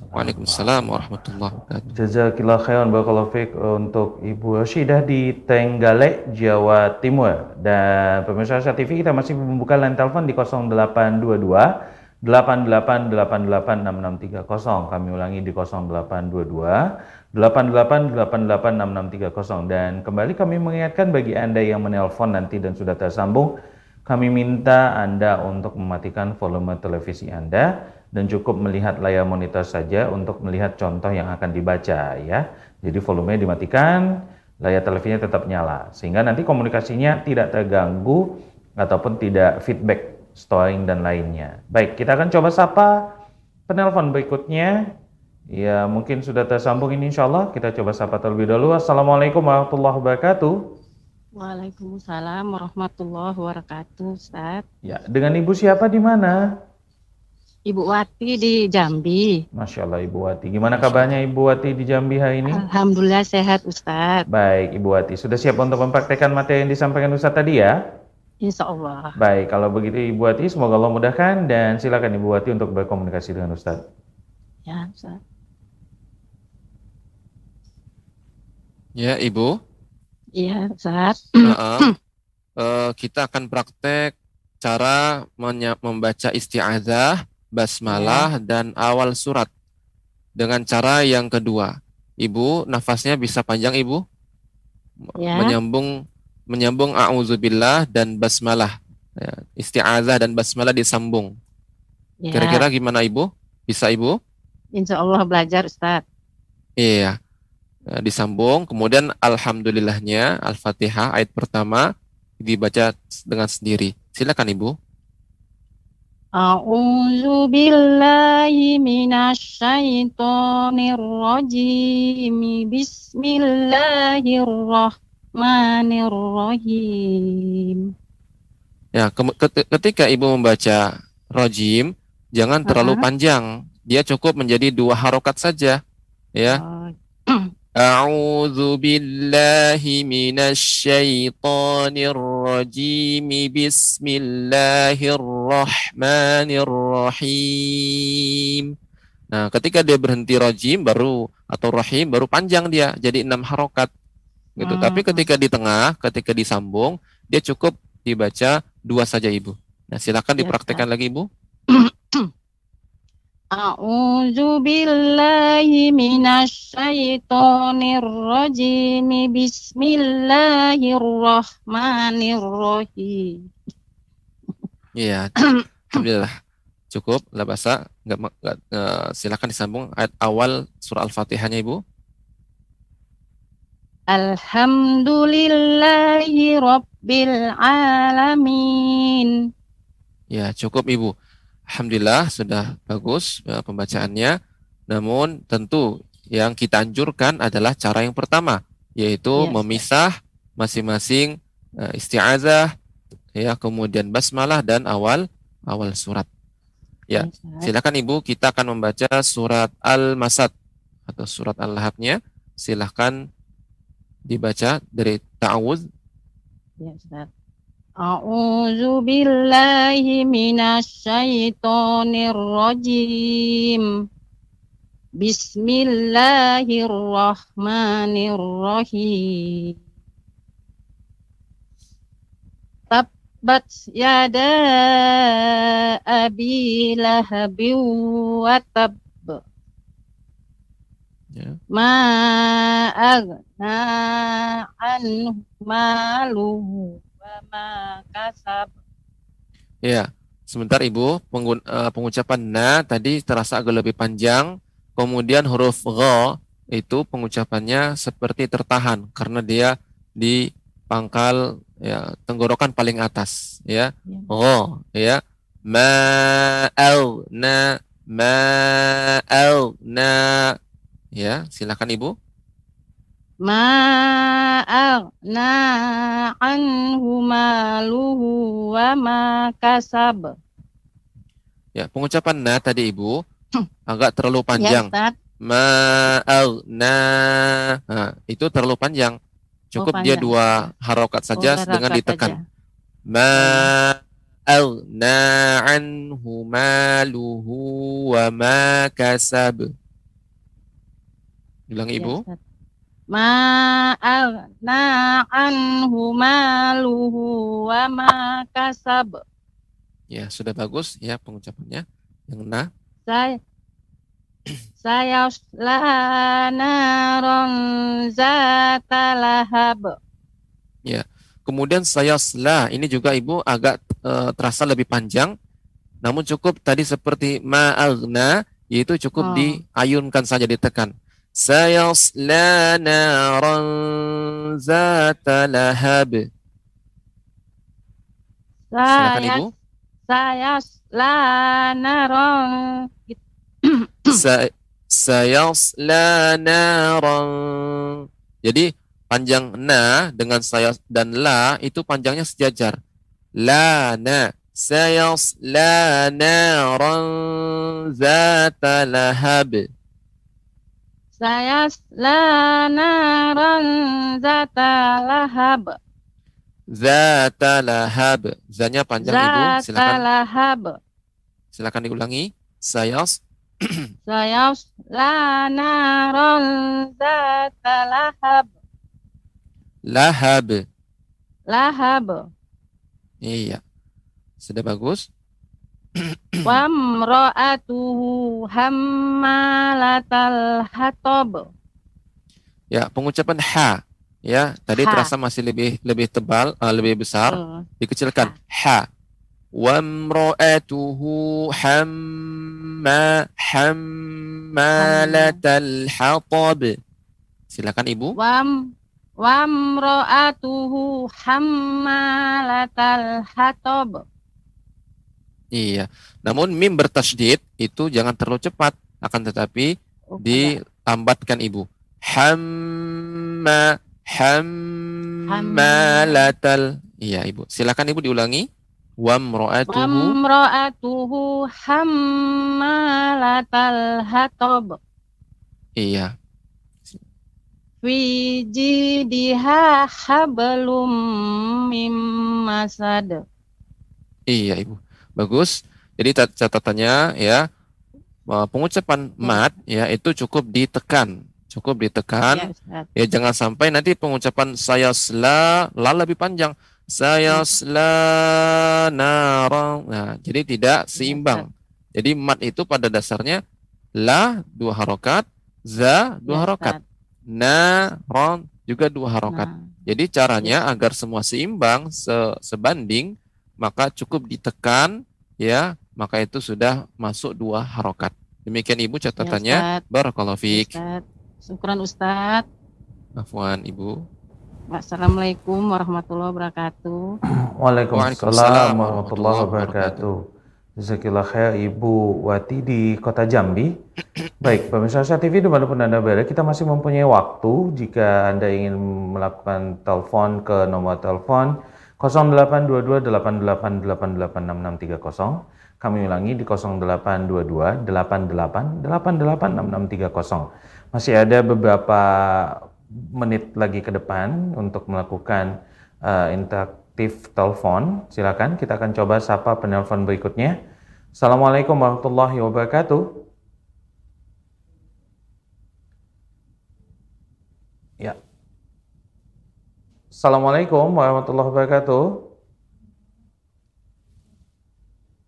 Waalaikumsalam warahmatullahi wabarakatuh. Jazakillah khairan barakallahu fiik untuk Ibu Rashidah di Tenggalek, Jawa Timur. Dan pemirsa Asia TV kita masih membuka line telepon di 0822 88886630. Kami ulangi di 0822 88886630 dan kembali kami mengingatkan bagi Anda yang menelpon nanti dan sudah tersambung kami minta Anda untuk mematikan volume televisi Anda dan cukup melihat layar monitor saja untuk melihat contoh yang akan dibaca ya. Jadi volumenya dimatikan, layar televisinya tetap nyala sehingga nanti komunikasinya tidak terganggu ataupun tidak feedback storing dan lainnya. Baik, kita akan coba sapa penelpon berikutnya. Ya, mungkin sudah tersambung ini insya Allah. Kita coba sapa terlebih dahulu. Assalamualaikum warahmatullahi wabarakatuh. Waalaikumsalam warahmatullahi wabarakatuh, Ustaz. Ya, dengan Ibu siapa di mana? Ibu Wati di Jambi. Masya Allah Ibu Wati. Gimana kabarnya Ibu Wati di Jambi hari ini? Alhamdulillah sehat, Ustaz. Baik, Ibu Wati. Sudah siap untuk mempraktekkan materi yang disampaikan Ustaz tadi ya? Insya Allah. Baik, kalau begitu Ibu Wati, semoga Allah mudahkan dan silakan Ibu Wati untuk berkomunikasi dengan Ustaz. Ya, Ustaz. Ya, Ibu. Iya, Ustaz. Uh-uh. Uh, kita akan praktek cara membaca isti'adzah, basmalah, dan awal surat. Dengan cara yang kedua. Ibu, nafasnya bisa panjang, Ibu? Ya. Menyambung menyambung a'udzubillah dan basmalah. Ya, isti'adzah dan basmalah disambung. Ya. Kira-kira gimana, Ibu? Bisa, Ibu? Insya Allah belajar, Ustaz. Iya. Nah, disambung, kemudian alhamdulillahnya Al-Fatihah ayat pertama dibaca dengan sendiri. Silakan Ibu. A'udzu billahi minasyaitonir rajim. Bismillahirrahmanirrahim. Ya, ke- ket- ketika Ibu membaca rojim, jangan terlalu panjang. Dia cukup menjadi dua harokat saja. Ya. Oh, A'udzu billahi minasyaitonir rajim. Bismillahirrahmanirrahim. Nah, ketika dia berhenti rajim baru atau rahim baru panjang dia jadi enam harokat gitu. Hmm. Tapi ketika di tengah, ketika disambung, dia cukup dibaca dua saja Ibu. Nah, silakan Ya, dipraktekkan lagi Ibu. A'udzu billahi minasyaitonir rajim. Bismillahirrahmanirrahim. Iya, alhamdulillah cukup lah bahasa nggak ma- nggak eh, silakan disambung ayat awal surah al-fatihahnya ibu Alhamdulillahi rabbil alamin. ya cukup ibu alhamdulillah sudah bagus eh, pembacaannya namun tentu yang kita anjurkan adalah cara yang pertama yaitu Ustaz. memisah masing-masing eh, isti'azah ya kemudian basmalah dan awal awal surat Ya. Silakan Ibu, kita akan membaca surat Al-Masad atau surat Al-Lahab-nya. Silahkan dibaca dari ta'awudz. Ya, Ustaz. A'udzu billahi minasyaitonir rajim. Bismillahirrahmanirrahim. Tabbat yada abi lahabin wa tab. Ya. Ma aghna anhu maluhu. Ya, sebentar Ibu, eh, pengucapan na tadi terasa agak lebih panjang. Kemudian huruf gha itu pengucapannya seperti tertahan karena dia di pangkal ya tenggorokan paling atas ya. Ya. Gha ya. Ma au na ma au na ya, silakan Ibu. Ma aghna anhu maluhu wa ma kasab. Ya, pengucapan na tadi Ibu agak terlalu panjang. Ya, Ustaz. Ma'aghna. Nah, itu terlalu panjang. Cukup dia panjang. dua harokat saja Oh, dengan ditekan. saja. Ma'aghna anhu maluhu wa ma kasab. Bilang Ya, Ibu. Ustaz. Ma aghna anhu maluhu wa ma kasab. Ya, sudah bagus ya pengucapannya. Yang na. Saya sayasla naron zata lahab. Kemudian sayasla ini juga Ibu agak eh, terasa lebih panjang. Namun cukup tadi seperti ma'agna yaitu cukup Oh. diayunkan saja ditekan. Sayasla naran zata lahab. Silakan Ibu. Sayasla naron sayasla. Jadi panjang na dengan saya dan la itu panjangnya sejajar. La na sayasla naran zata lahab. Sayasla naron zata lahab. Zata lahab. Zanya panjang Ibu. Zata Silakan lahab. silakan diulangi. Sayas Sayasla naron zata lahab. lahab. Lahab. Iya. Sudah bagus. Wamra'atuhu hammalatal hatab. Ya, pengucapan ha ya, tadi Ha. terasa masih lebih lebih tebal, eh, lebih besar. Oh, dikecilkan ha wamra'atuhu hamma hammalatal hatab silakan ibu Wam wamra'atuhu hammalatal hatab. Iya. Namun mim bertasydid itu jangan terlalu cepat akan tetapi Oh, dilambatkan ibu. Hamma hammalatal iya ibu. Silakan ibu diulangi. Wamra'atuhu Wamra'atuhu hammalatal hatab. iya. Fi jidiha hablum mim masad. Iya, Ibu. Bagus. Jadi cat- catatannya ya pengucapan mat ya itu cukup ditekan, cukup ditekan. Ya. Ya jangan sampai nanti pengucapan saya sela la lebih panjang. Saya sela narang. Nah, jadi tidak seimbang. Jadi mat itu pada dasarnya la dua harokat, za dua Ya, harokat, Ustaz. naron juga dua harokat. Nah, Jadi caranya agar semua seimbang, se- sebanding, maka cukup ditekan, ya, maka itu sudah masuk dua harokat. Demikian Ibu ya, catatannya. Ustaz. Barakallahu fiik. Syukran Ustaz. Afwan Ibu. Wassalamualaikum warahmatullahi wabarakatuh. Waalaikumsalam warahmatullahi wabarakatuh. Jazakillah khair Ibu Wati di Kota Jambi. Baik, pemirsa Asia TV di mana pun Anda berada, kita masih mempunyai waktu jika Anda ingin melakukan telepon ke nomor telepon 082288886630. Kami ulangi di 082288886630. Masih ada beberapa menit lagi ke depan untuk melakukan uh, interaktif telepon. Silakan kita akan coba sapa penelpon berikutnya. Assalamualaikum warahmatullahi wabarakatuh. Ya. Assalamualaikum warahmatullahi wabarakatuh.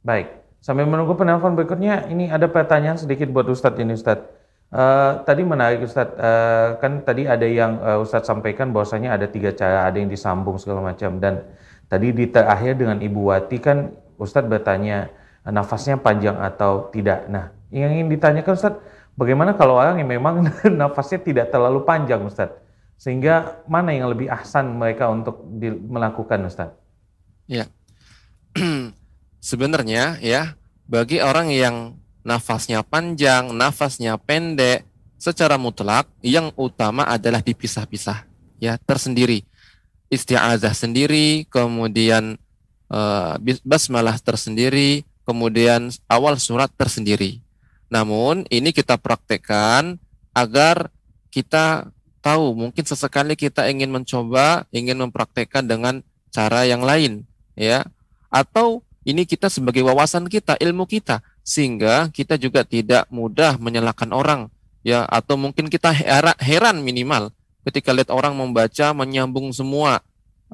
Baik, sambil menunggu penelpon berikutnya, ini ada pertanyaan sedikit buat Ustadz ini Ustadz. Eh, tadi menarik Ustadz, Eh, kan tadi ada yang eh, Ustadz sampaikan bahwasanya ada tiga cara, ada yang disambung segala macam. Dan tadi di terakhir dengan Ibu Wati kan Ustadz bertanya nafasnya panjang atau tidak. Nah, yang ingin ditanyakan Ustadz, bagaimana kalau orang yang memang nafasnya tidak terlalu panjang Ustadz? Sehingga mana yang lebih ahsan mereka untuk di- melakukan Ustadz? Sebenarnya ya, bagi orang yang nafasnya panjang, nafasnya pendek, secara mutlak yang utama adalah dipisah-pisah, ya, tersendiri. Isti'azah sendiri, kemudian bis- basmalah tersendiri, kemudian awal surat tersendiri. Namun ini kita praktekkan agar kita tahu mungkin sesekali kita ingin mencoba, ingin mempraktekkan dengan cara yang lain, ya. Atau ini kita sebagai wawasan kita, ilmu kita, sehingga kita juga tidak mudah menyalahkan orang, ya. Atau mungkin kita hera- heran minimal ketika lihat orang membaca menyambung semua.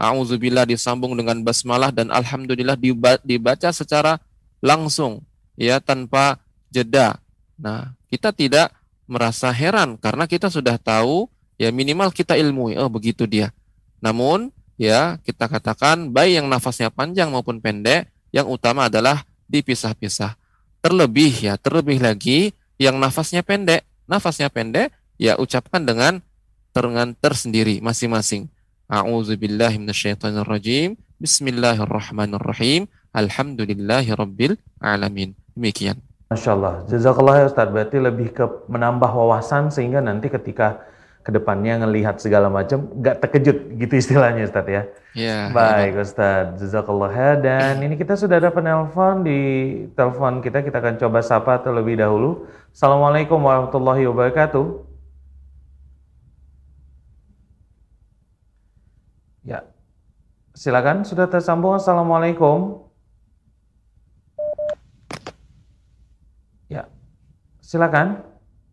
Auzubillah disambung dengan basmalah dan alhamdulillah diba- dibaca secara langsung ya tanpa jeda. Nah, kita tidak merasa heran karena kita sudah tahu ya minimal kita ilmu oh begitu dia. Namun ya kita katakan baik yang nafasnya panjang maupun pendek yang utama adalah dipisah-pisah. Terlebih ya, terlebih lagi yang nafasnya pendek, nafasnya pendek ya ucapkan dengan dengan tersendiri masing-masing. A'udzubillahi minasyaitonirrajim. Bismillahirrahmanirrahim. Alhamdulillahirabbil alamin. Demikian. Masya Allah. Jazakallah ya Ustaz. Berarti lebih ke menambah wawasan sehingga nanti ketika ke depannya ngelihat segala macam nggak terkejut gitu istilahnya Ustaz ya. Ya. Baik Ustaz. Jazakallah ya. Dan ini kita sudah ada penelpon di telepon kita. Kita akan coba sapa terlebih dahulu. Assalamualaikum warahmatullahi wabarakatuh. Ya. Silakan sudah tersambung. Assalamualaikum. Silakan.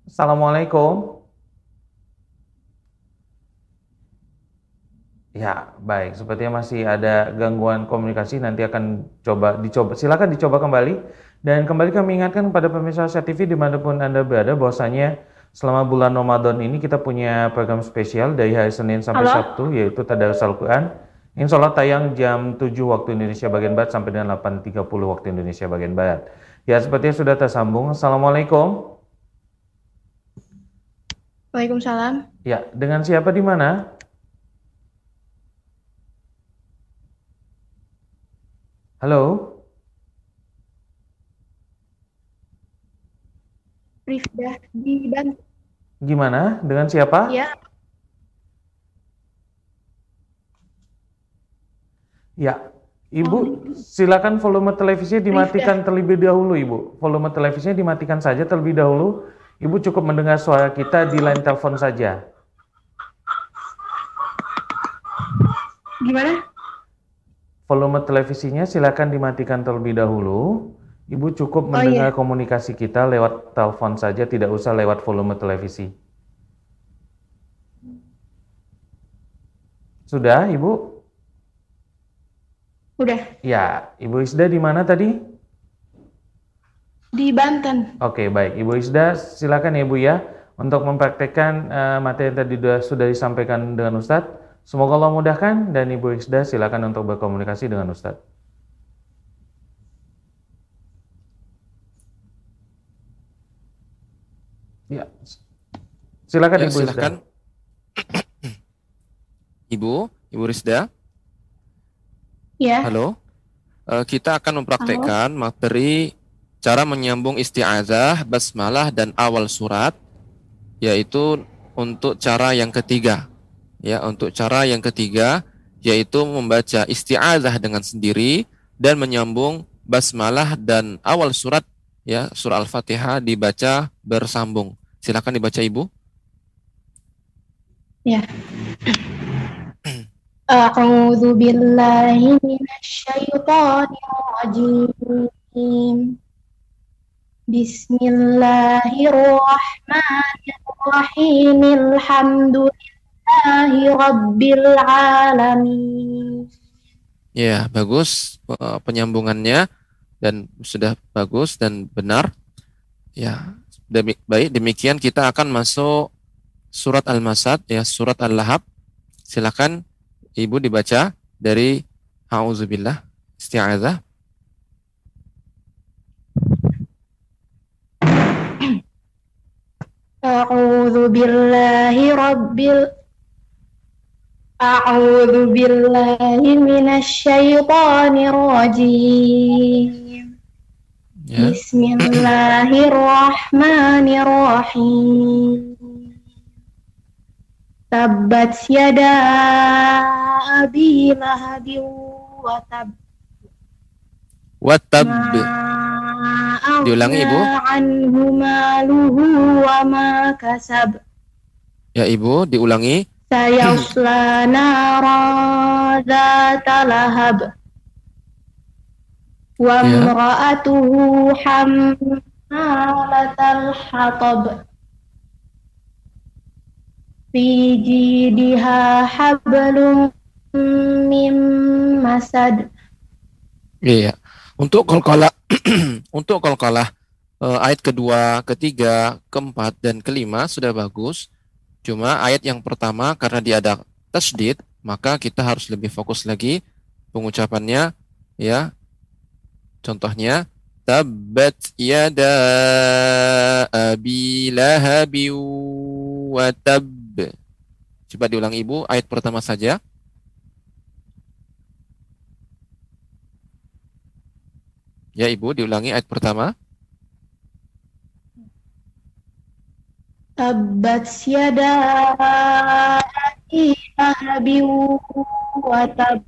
Assalamualaikum. Ya, baik. Sepertinya masih ada gangguan komunikasi. Nanti akan coba dicoba. Silakan dicoba kembali. Dan kembali kami ingatkan kepada pemirsa TV di mana pun Anda berada bahwasanya selama bulan Ramadan ini kita punya program spesial dari hari Senin sampai Halo? Sabtu yaitu Tadarus Al-Quran. Insya Allah tayang jam 7 waktu Indonesia bagian Barat sampai dengan 8.30 waktu Indonesia bagian Barat. Ya, sepertinya sudah tersambung. Assalamualaikum. Waalaikumsalam. Ya, dengan siapa di mana? Halo? Rifda di Banten. Gimana? Dengan siapa? Ya. Ya, Ibu, silakan volume televisinya dimatikan terlebih dahulu, Ibu. Volume televisinya dimatikan saja terlebih dahulu. Ibu cukup mendengar suara kita di line telepon saja. Gimana? Volume televisinya silakan dimatikan terlebih dahulu. Ibu cukup oh, mendengar iya. komunikasi kita lewat telepon saja, tidak usah lewat volume televisi. Sudah, Ibu? Udah. Ya, Ibu Isda di mana tadi? Di Banten. Oke, baik. Ibu Isda, silakan ya Ibu ya untuk mempraktekkan uh, materi yang tadi sudah, sudah disampaikan dengan Ustadz. Semoga Allah mudahkan dan Ibu Isda silakan untuk berkomunikasi dengan Ustadz. Ya, silakan ya, Ibu silakan. Isda. Ibu, Ibu Rizda. Ya. Halo. Uh, kita akan mempraktekkan Halo. materi cara menyambung isti'azah, basmalah dan awal surat yaitu untuk cara yang ketiga. Ya, untuk cara yang ketiga yaitu membaca isti'adzah dengan sendiri dan menyambung basmalah dan awal surat ya surah Al-Fatihah dibaca bersambung. Silakan dibaca Ibu. Ya. A'udzu billahi minasyaitonir rajim. Bismillahirrahmanirrahim. Alhamdulillah الله الرحمن الرحيم الحمد لله رب العالمين Ya, bagus penyambungannya dan sudah bagus dan benar. Ya, demik, baik demikian kita akan masuk surat Al-Masad ya, surat Al-Lahab. Silakan Ibu dibaca dari A'udzubillah isti'adzah. A'udzu A'udzu billahi minasy syaithanir rajim. Ya. Bismillahirrahmanirrahim. Tabbat yada abi lahabin wa tab. Watab. Diulangi Ibu. Anhu maluhu wa ma kasab. Ya Ibu, diulangi. Dzata lahab. Wa ya. imra'atuhu hammalatal hatab fi jidiha hablum mim masad. Iya. Untuk qalqalah untuk qalqalah eh, ayat kedua, ketiga, keempat dan kelima sudah bagus. Cuma ayat yang pertama karena dia ada tasdid, maka kita harus lebih fokus lagi pengucapannya ya. Contohnya tabbat yada abi lahabi wa tab. Coba diulang Ibu ayat pertama saja. Ya Ibu diulangi ayat pertama. Tabbat yada abi lahabin wa tab.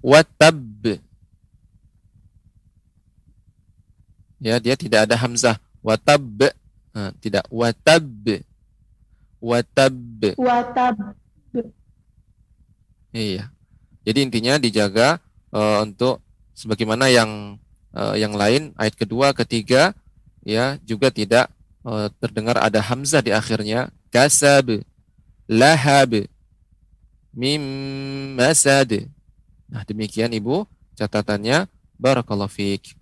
Watab. Ya, dia tidak ada hamzah. Watab. Nah, tidak watab. Watab. Wa tab. Iya. Jadi intinya dijaga eh, untuk sebagaimana yang eh, yang lain ayat kedua, ketiga ya juga tidak eh, terdengar ada hamzah di akhirnya. Kasab, lahab, mim masad. Nah, demikian Ibu catatannya. Barakallahu fiik.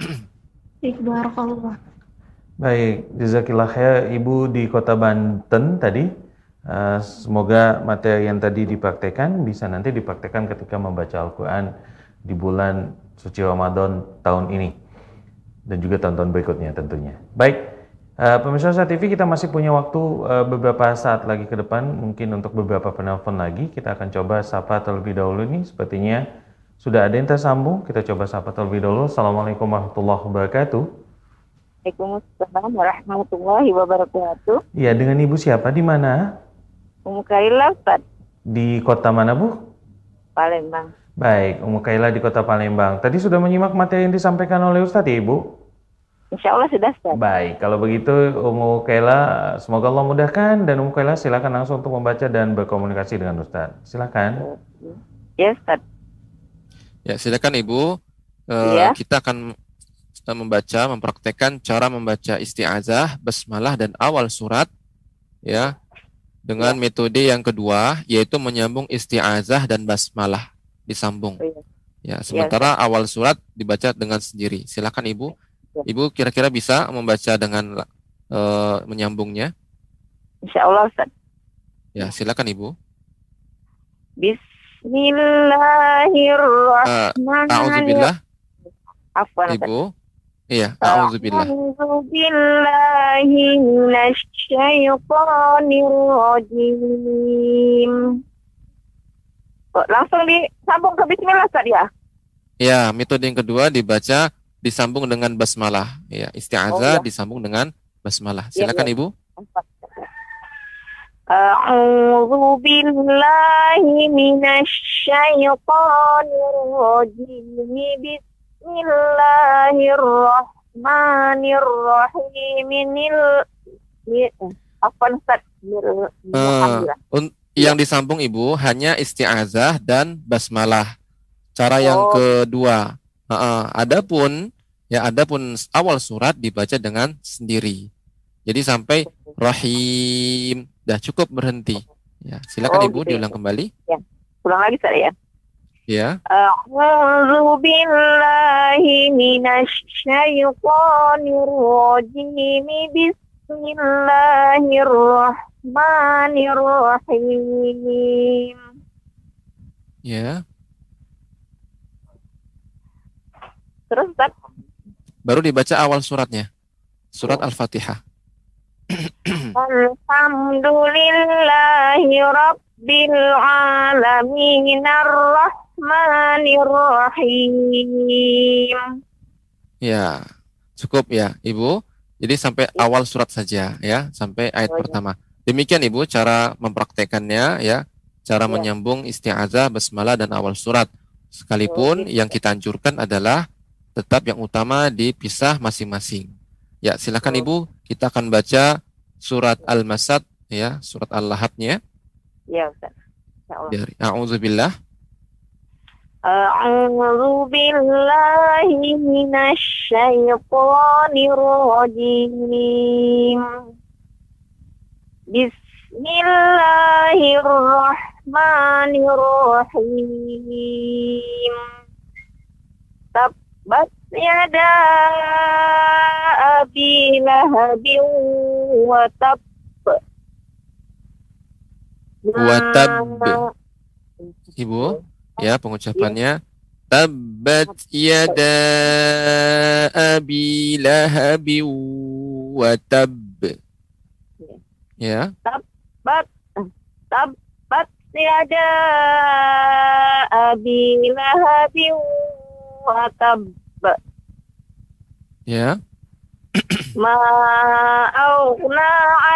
Baik, jazakillah khair Ibu di Kota Banten tadi. Eh, semoga materi yang tadi dipraktekkan bisa nanti dipraktekkan ketika membaca Al-Quran di bulan suci Ramadan tahun ini dan juga tahun-tahun berikutnya tentunya. Baik, eh, pemirsa Sa TV kita masih punya waktu eh, beberapa saat lagi ke depan, mungkin untuk beberapa penelpon lagi. Kita akan coba sapa terlebih dahulu nih, sepertinya sudah ada yang tersambung. Kita coba sapa terlebih dahulu. Assalamualaikum warahmatullahi wabarakatuh. Waalaikumsalam warahmatullahi wabarakatuh. Iya, dengan Ibu siapa? Di mana? Umu Kaila Ustaz, Di kota mana, Bu? Palembang. Baik, Umu Kaila di kota Palembang. Tadi sudah menyimak materi yang disampaikan oleh Ustadz ya, Ibu? Insya Allah sudah Ustaz. Baik, kalau begitu Umu Kaila, semoga Allah mudahkan dan Umu Kaila silakan langsung untuk membaca dan berkomunikasi dengan Ustadz. Silakan. Ya Ustaz. Ya, silakan Ibu. Eh, Iya. Kita akan eh, membaca, mempraktekkan cara membaca isti'azah, basmalah dan awal surat ya. Dengan metode yang kedua yaitu menyambung isti'azah dan basmalah disambung. Oh, iya. Ya, sementara awal surat dibaca dengan sendiri. Silakan Ibu. Iya. Ibu kira-kira bisa membaca dengan uh, menyambungnya? Insya Allah Ustaz. Ya, silakan Ibu. Bismillahirrahmanirrahim. Uh, Afwan, Ibu. Iya, A'udzubillah. Auzubillahi minasyaitonir. Langsung disambung ke bismillah Ustaz ya? Ya, metode yang kedua dibaca disambung dengan basmalah. Ya isti'adzah oh, iya. disambung dengan basmalah. Iya, Silakan iya, iya. ibu A'udzu billahi minasy syaithanir rajim bismillahirrahmanirrahim inil iya, afwan Ustaz eh, yang disambung Ibu hanya isti'azah dan basmalah. Cara yang oh. kedua. Uh, adapun ya adapun awal surat dibaca dengan sendiri. Jadi sampai rahim dah cukup berhenti. Ya, silakan oh, Ibu gitu. Ya. diulang kembali. Ya. Ulang lagi saya ya. Ya. A'udzu billahi minasy rajim. Bismillahirrahmanirrahim. Ya. Terus Ustaz, Baru dibaca awal suratnya. Surat Al-Fatihah. Alhamdulillahi Rabbil Alamin Ar-Rahmanir Rahim Ya, cukup ya, Ibu. Jadi sampai awal surat saja ya, sampai ayat Oh, ya. pertama. Demikian Ibu cara mempraktekannya ya, cara Ya. menyambung isti'azah, basmalah dan awal surat. Sekalipun Oh, gitu. yang kita anjurkan adalah tetap yang utama dipisah masing-masing. Ya, silakan Oh. Ibu, kita akan baca surat Al-Masad ya, surat Al-Lahadnya Ya Ustaz Ya Allah dari A'udzubillah. أعوذ بالله من الشيطان الرجيم بسم الله الرحمن الرحيم tabbat yada abi lahabin wa tab. Wa tab. Ma- Ibu, ya pengucapannya Tabbat yada abi lahabi wa tab. Ya, tabbat tabbat yada abi lahabin wa Ya. Ma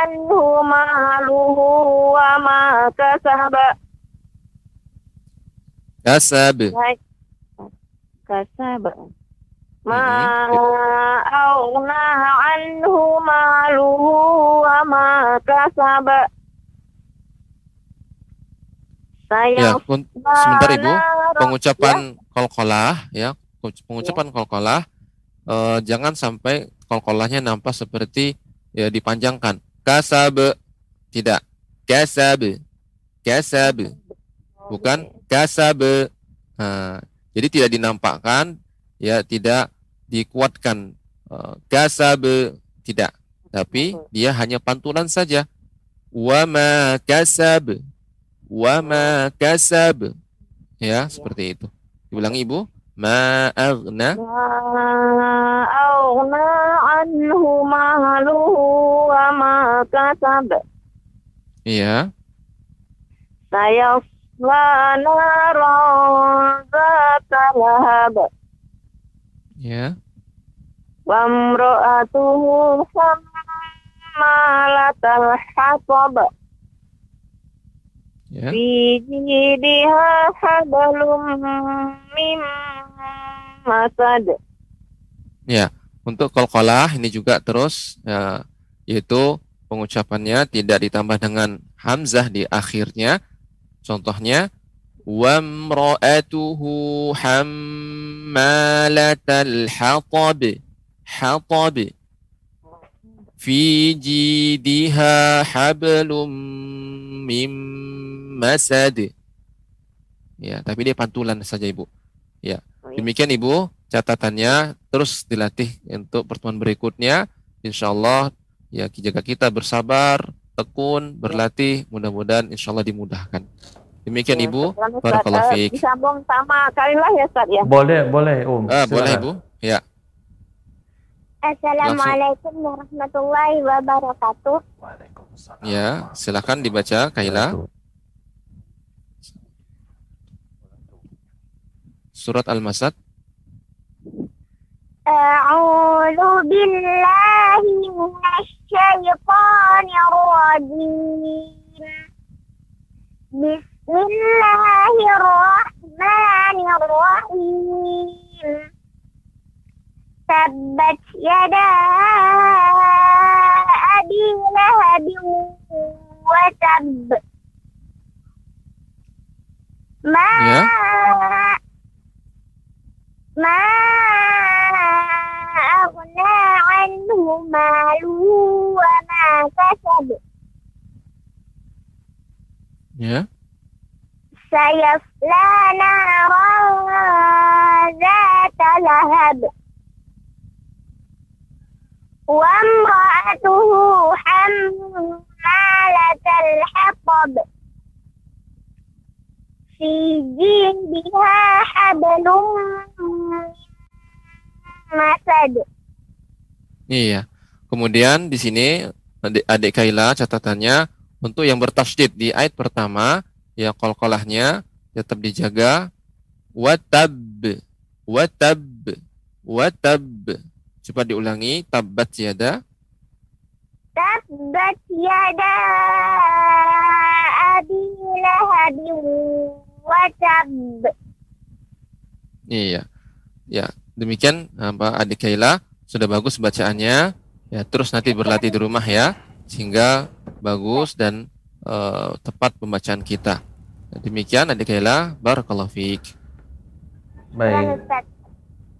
anhu maluhu wa ma kasaba. Kasab. Kasab. Mhm. Ma anhu maluhu wa ma kasaba. Saya ya, sebentar Ibu, pengucapan ya. kolkolah ya, pengucapan kolkolah, eh, jangan sampai kolkolahnya nampak seperti ya dipanjangkan. Kasab, tidak. Kasab, kasab, bukan kasab. Nah, jadi tidak dinampakkan, ya tidak dikuatkan. Eh, kasab, tidak. Tapi dia hanya pantulan saja. Wama kasab, wama kasab. Ya, seperti itu. Diulangi Ibu Ma aghna ما أغنى عنه ماله وما كسب Iya, سيصلى نارا ذات لهب ya. وامرأته حمالة الحطب Ya. Mim masad. Ya, untuk kolkolah ini juga terus ya, yaitu pengucapannya tidak ditambah dengan hamzah di akhirnya. Contohnya wamra'atuhu hammalatal hatab. Hatab fi jidiha hablum mim masad. Ya, tapi dia pantulan saja Ibu. Ya. Demikian Ibu catatannya terus dilatih untuk pertemuan berikutnya. Insya Allah ya jaga kita bersabar, tekun, berlatih, mudah-mudahan insya Allah dimudahkan. Demikian Ibu. Sekarang, Ustaz, Barakallahu fiik. Disambung sama kalilah ya Ustaz ya. Boleh, boleh, Om. Ah, boleh. Ibu. Ya. Assalamualaikum Langsung. warahmatullahi wabarakatuh. Waalaikumsalam. Ya, silahkan dibaca Kaila. Surat Al-Masad. A'udhu billahi minasyaitonir rajim. Bismillahirrahmanirrahim تبت يدا أبي لهب وتب ما Ya. ما أغنى عنه ماله وما كسب Ya. سيصلى نارا ذات لهب وامرأته حمالة الحطب في جيدها حبل من مسد Iya. Kemudian di sini adik, adik Kaila catatannya untuk yang bertasydid di ayat pertama ya kolkolahnya tetap dijaga watab watab watab Coba diulangi. Tabat yada. Tabat yada abi lahabi wa tab. Iya. Ya, demikian apa Adik Kaila sudah bagus bacaannya. Ya, terus nanti berlatih di rumah ya sehingga bagus dan uh, tepat pembacaan kita. Demikian Adik Kaila, barakallahu fiik. Baik.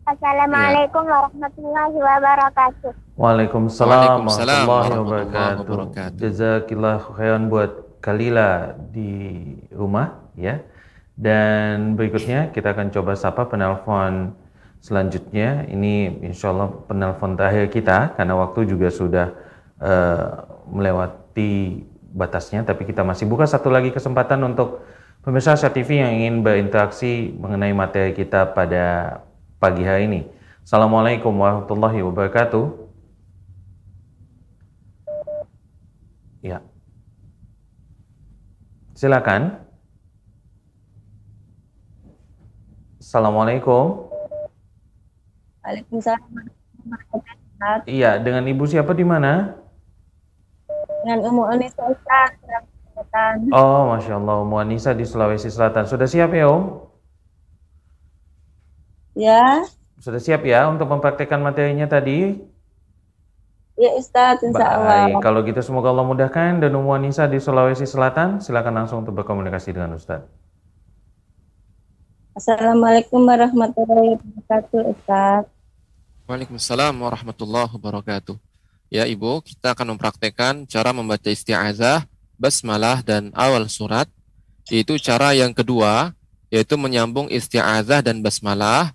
Assalamualaikum warahmatullahi wabarakatuh. Waalaikumsalam Waalaikumsalam warahmatullahi warahmatullahi wabarakatuh. wabarakatuh. Jazakillah khairan buat Kalila di rumah ya. Dan berikutnya kita akan coba sapa penelpon selanjutnya ini insya Allah penelpon terakhir kita karena waktu juga sudah uh, melewati batasnya tapi kita masih buka satu lagi kesempatan untuk pemirsa TV yang ingin berinteraksi mengenai materi kita pada pagi hari ini. Assalamualaikum warahmatullahi wabarakatuh. Ya. Silakan. Assalamualaikum. Waalaikumsalam. Iya, dengan ibu siapa di mana? Dengan Umu Anissa Ustaz. Oh, masya Allah, Umu Anissa di Sulawesi Selatan. Sudah siap ya, Om? Ya. Sudah siap ya untuk mempraktekkan materinya tadi? Ya Ustaz, insya Allah. Baik, kalau gitu semoga Allah mudahkan dan Umu Anissa di Sulawesi Selatan, silakan langsung untuk berkomunikasi dengan Ustaz. Assalamualaikum warahmatullahi wabarakatuh, Ustaz. Waalaikumsalam warahmatullahi wabarakatuh. Ya Ibu, kita akan mempraktekkan cara membaca isti'azah, basmalah, dan awal surat. Yaitu cara yang kedua, yaitu menyambung isti'azah dan basmalah,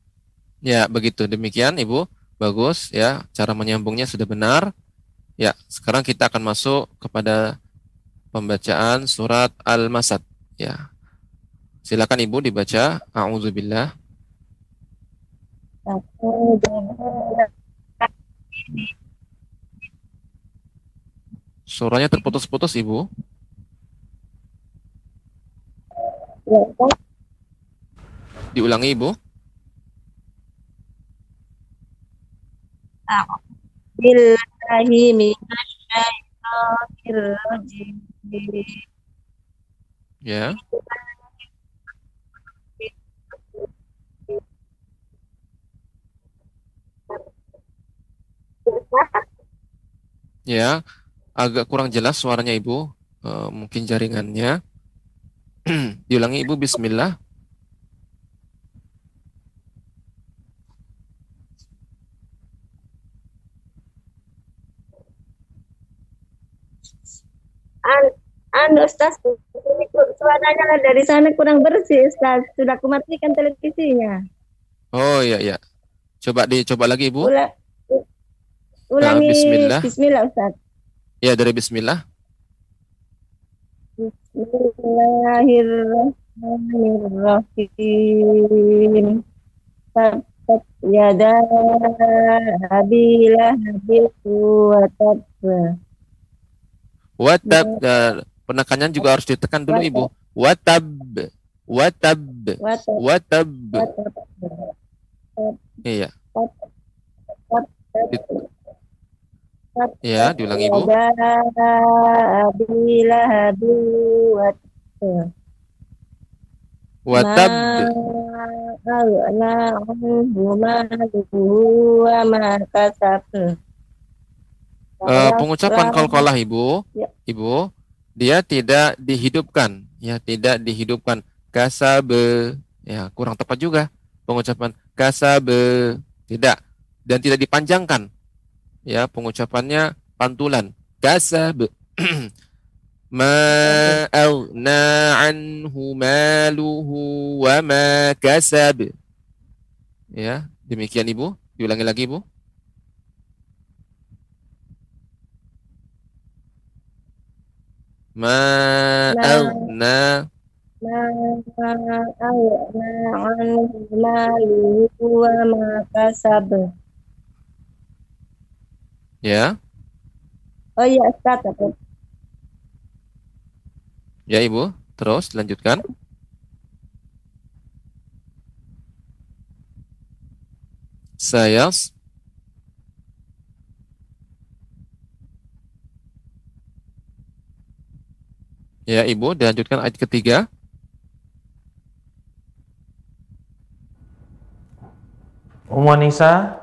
Ya, begitu. Demikian Ibu. Bagus ya. Cara menyambungnya sudah benar. Ya, sekarang kita akan masuk kepada pembacaan surat Al-Masad ya. Silakan Ibu dibaca. A'udzubillah. Suaranya terputus-putus Ibu. Diulangi Ibu. Billahi. Ya. Ya, agak kurang jelas suaranya Ibu. Uh, mungkin jaringannya. Diulangi Ibu, Bismillah. An, anu Ustaz, suaranya dari sana kurang bersih Ustaz. Sudah kumatikan televisinya. Oh iya iya. Coba dicoba lagi Ibu. Ula, ulangi Nah, bismillah. Bismillah Ustaz. Ya dari Bismillah. Bismillahirrahmanirrahim. Tabbat yada abi lahabil wa. Watab uh, penekannya juga harus ditekan dulu Ibu. Watab. Watab. Wa tab- Watab. Iya. Tab- Ya, diulangi Ibu. Yada abi lahabil wa tabba. Watab. Eh, pengucapan qalqalah Ibu, Ya. Ibu, dia tidak dihidupkan, ya tidak dihidupkan. Kasabe, ya kurang tepat juga pengucapan kasabe, tidak dan tidak dipanjangkan. Ya, pengucapannya pantulan. Kasabe. Ma aghna anhu maluhu wa ma kasab. Ya, demikian Ibu. Diulangi lagi Ibu. Ma aghna Ma aghna anhu maluhu wa ma kasab. ya. Oh iya Ustaz? Ya Ibu, terus lanjutkan. Saya Ya Ibu, dilanjutkan ayat ketiga. Umu Anissa,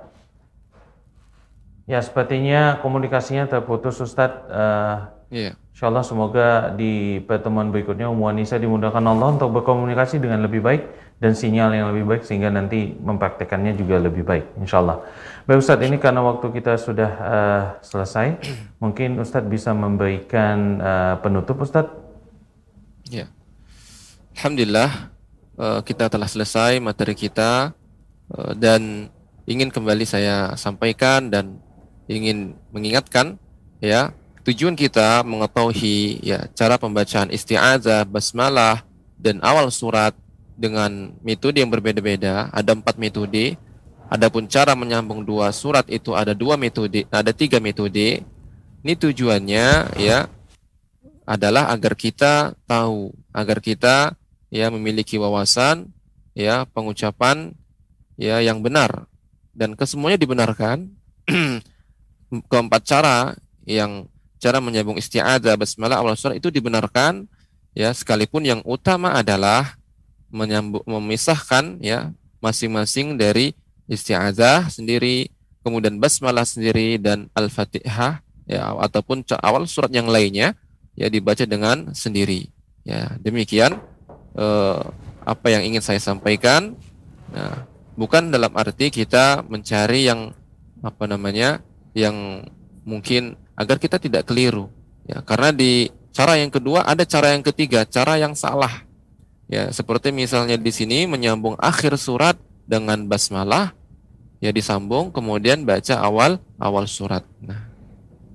ya sepertinya komunikasinya terputus Ustadz. Uh, Iya. Insya Allah semoga di pertemuan berikutnya Umu Anissa dimudahkan Allah untuk berkomunikasi dengan lebih baik dan sinyal yang lebih baik sehingga nanti mempraktekannya juga lebih baik Insya Allah. Baik Ustadz ini karena waktu kita sudah uh, selesai, mungkin Ustadz bisa memberikan uh, penutup Ustadz. Ya. Alhamdulillah uh, kita telah selesai materi kita uh, dan ingin kembali saya sampaikan dan ingin mengingatkan ya tujuan kita mengetahui ya cara pembacaan isti'adzah, basmalah dan awal surat dengan metode yang berbeda-beda. Ada empat metode. Adapun cara menyambung dua surat itu ada dua metode, ada tiga metode. Ini tujuannya ya adalah agar kita tahu, agar kita ya memiliki wawasan ya pengucapan ya yang benar dan kesemuanya dibenarkan. Keempat cara yang cara menyambung isti'adzah basmalah awal surat itu dibenarkan ya sekalipun yang utama adalah menyambung memisahkan ya masing-masing dari isti'adzah sendiri kemudian basmalah sendiri dan al-fatihah ya ataupun awal surat yang lainnya ya dibaca dengan sendiri ya demikian eh, apa yang ingin saya sampaikan nah bukan dalam arti kita mencari yang apa namanya yang mungkin agar kita tidak keliru. Ya, karena di cara yang kedua ada cara yang ketiga, cara yang salah. Ya, seperti misalnya di sini menyambung akhir surat dengan basmalah, ya disambung kemudian baca awal awal surat. Nah,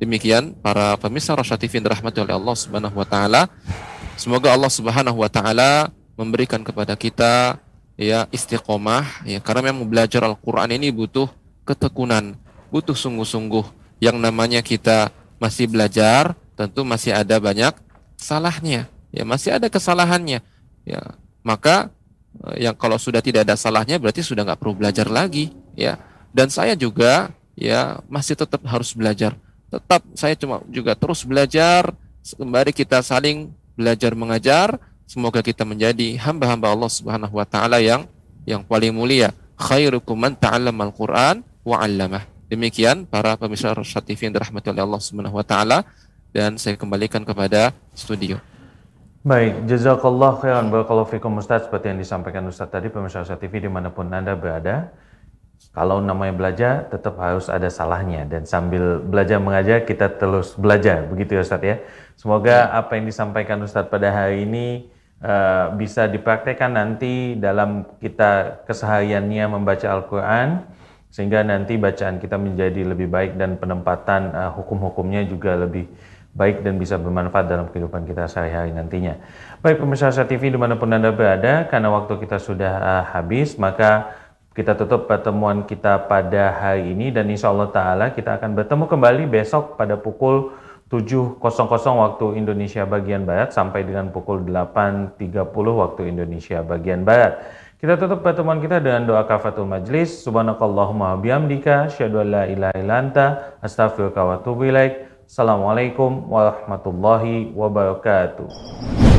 demikian para pemirsa Rasyad TV rahmati oleh Allah Subhanahu wa taala. Semoga Allah Subhanahu wa taala memberikan kepada kita ya istiqomah ya karena memang belajar Al-Qur'an ini butuh ketekunan, butuh sungguh-sungguh yang namanya kita masih belajar, tentu masih ada banyak salahnya. Ya, masih ada kesalahannya. Ya, maka eh, yang kalau sudah tidak ada salahnya berarti sudah nggak perlu belajar lagi, ya. Dan saya juga ya masih tetap harus belajar. Tetap saya cuma juga terus belajar, kembali kita saling belajar mengajar. Semoga kita menjadi hamba-hamba Allah Subhanahu wa taala yang yang paling mulia. Khairukum man ta'allamal Qur'an wa 'allamah. Demikian para pemirsa Rasyad TV yang dirahmati oleh Allah Subhanahu wa taala dan saya kembalikan kepada studio. Baik, jazakallah khairan barakallahu fikum Ustaz seperti yang disampaikan Ustaz tadi pemirsa Rasyad TV di mana pun Anda berada. Kalau namanya belajar tetap harus ada salahnya dan sambil belajar mengajar kita terus belajar begitu ya Ustaz ya. Semoga apa yang disampaikan Ustaz pada hari ini uh, bisa dipraktekkan nanti dalam kita kesehariannya membaca Al-Qur'an sehingga nanti bacaan kita menjadi lebih baik dan penempatan uh, hukum-hukumnya juga lebih baik dan bisa bermanfaat dalam kehidupan kita sehari-hari nantinya. Baik pemirsa TV di mana pun Anda berada, karena waktu kita sudah uh, habis, maka kita tutup pertemuan kita pada hari ini dan insya Allah Ta'ala kita akan bertemu kembali besok pada pukul 7.00 waktu Indonesia bagian Barat sampai dengan pukul 8.30 waktu Indonesia bagian Barat. Kita tutup pertemuan kita dengan doa kafatul majlis. Subhanakallahumma bihamdika asyhadu an la ilaha illa anta astaghfiruka wa. Assalamualaikum warahmatullahi wabarakatuh.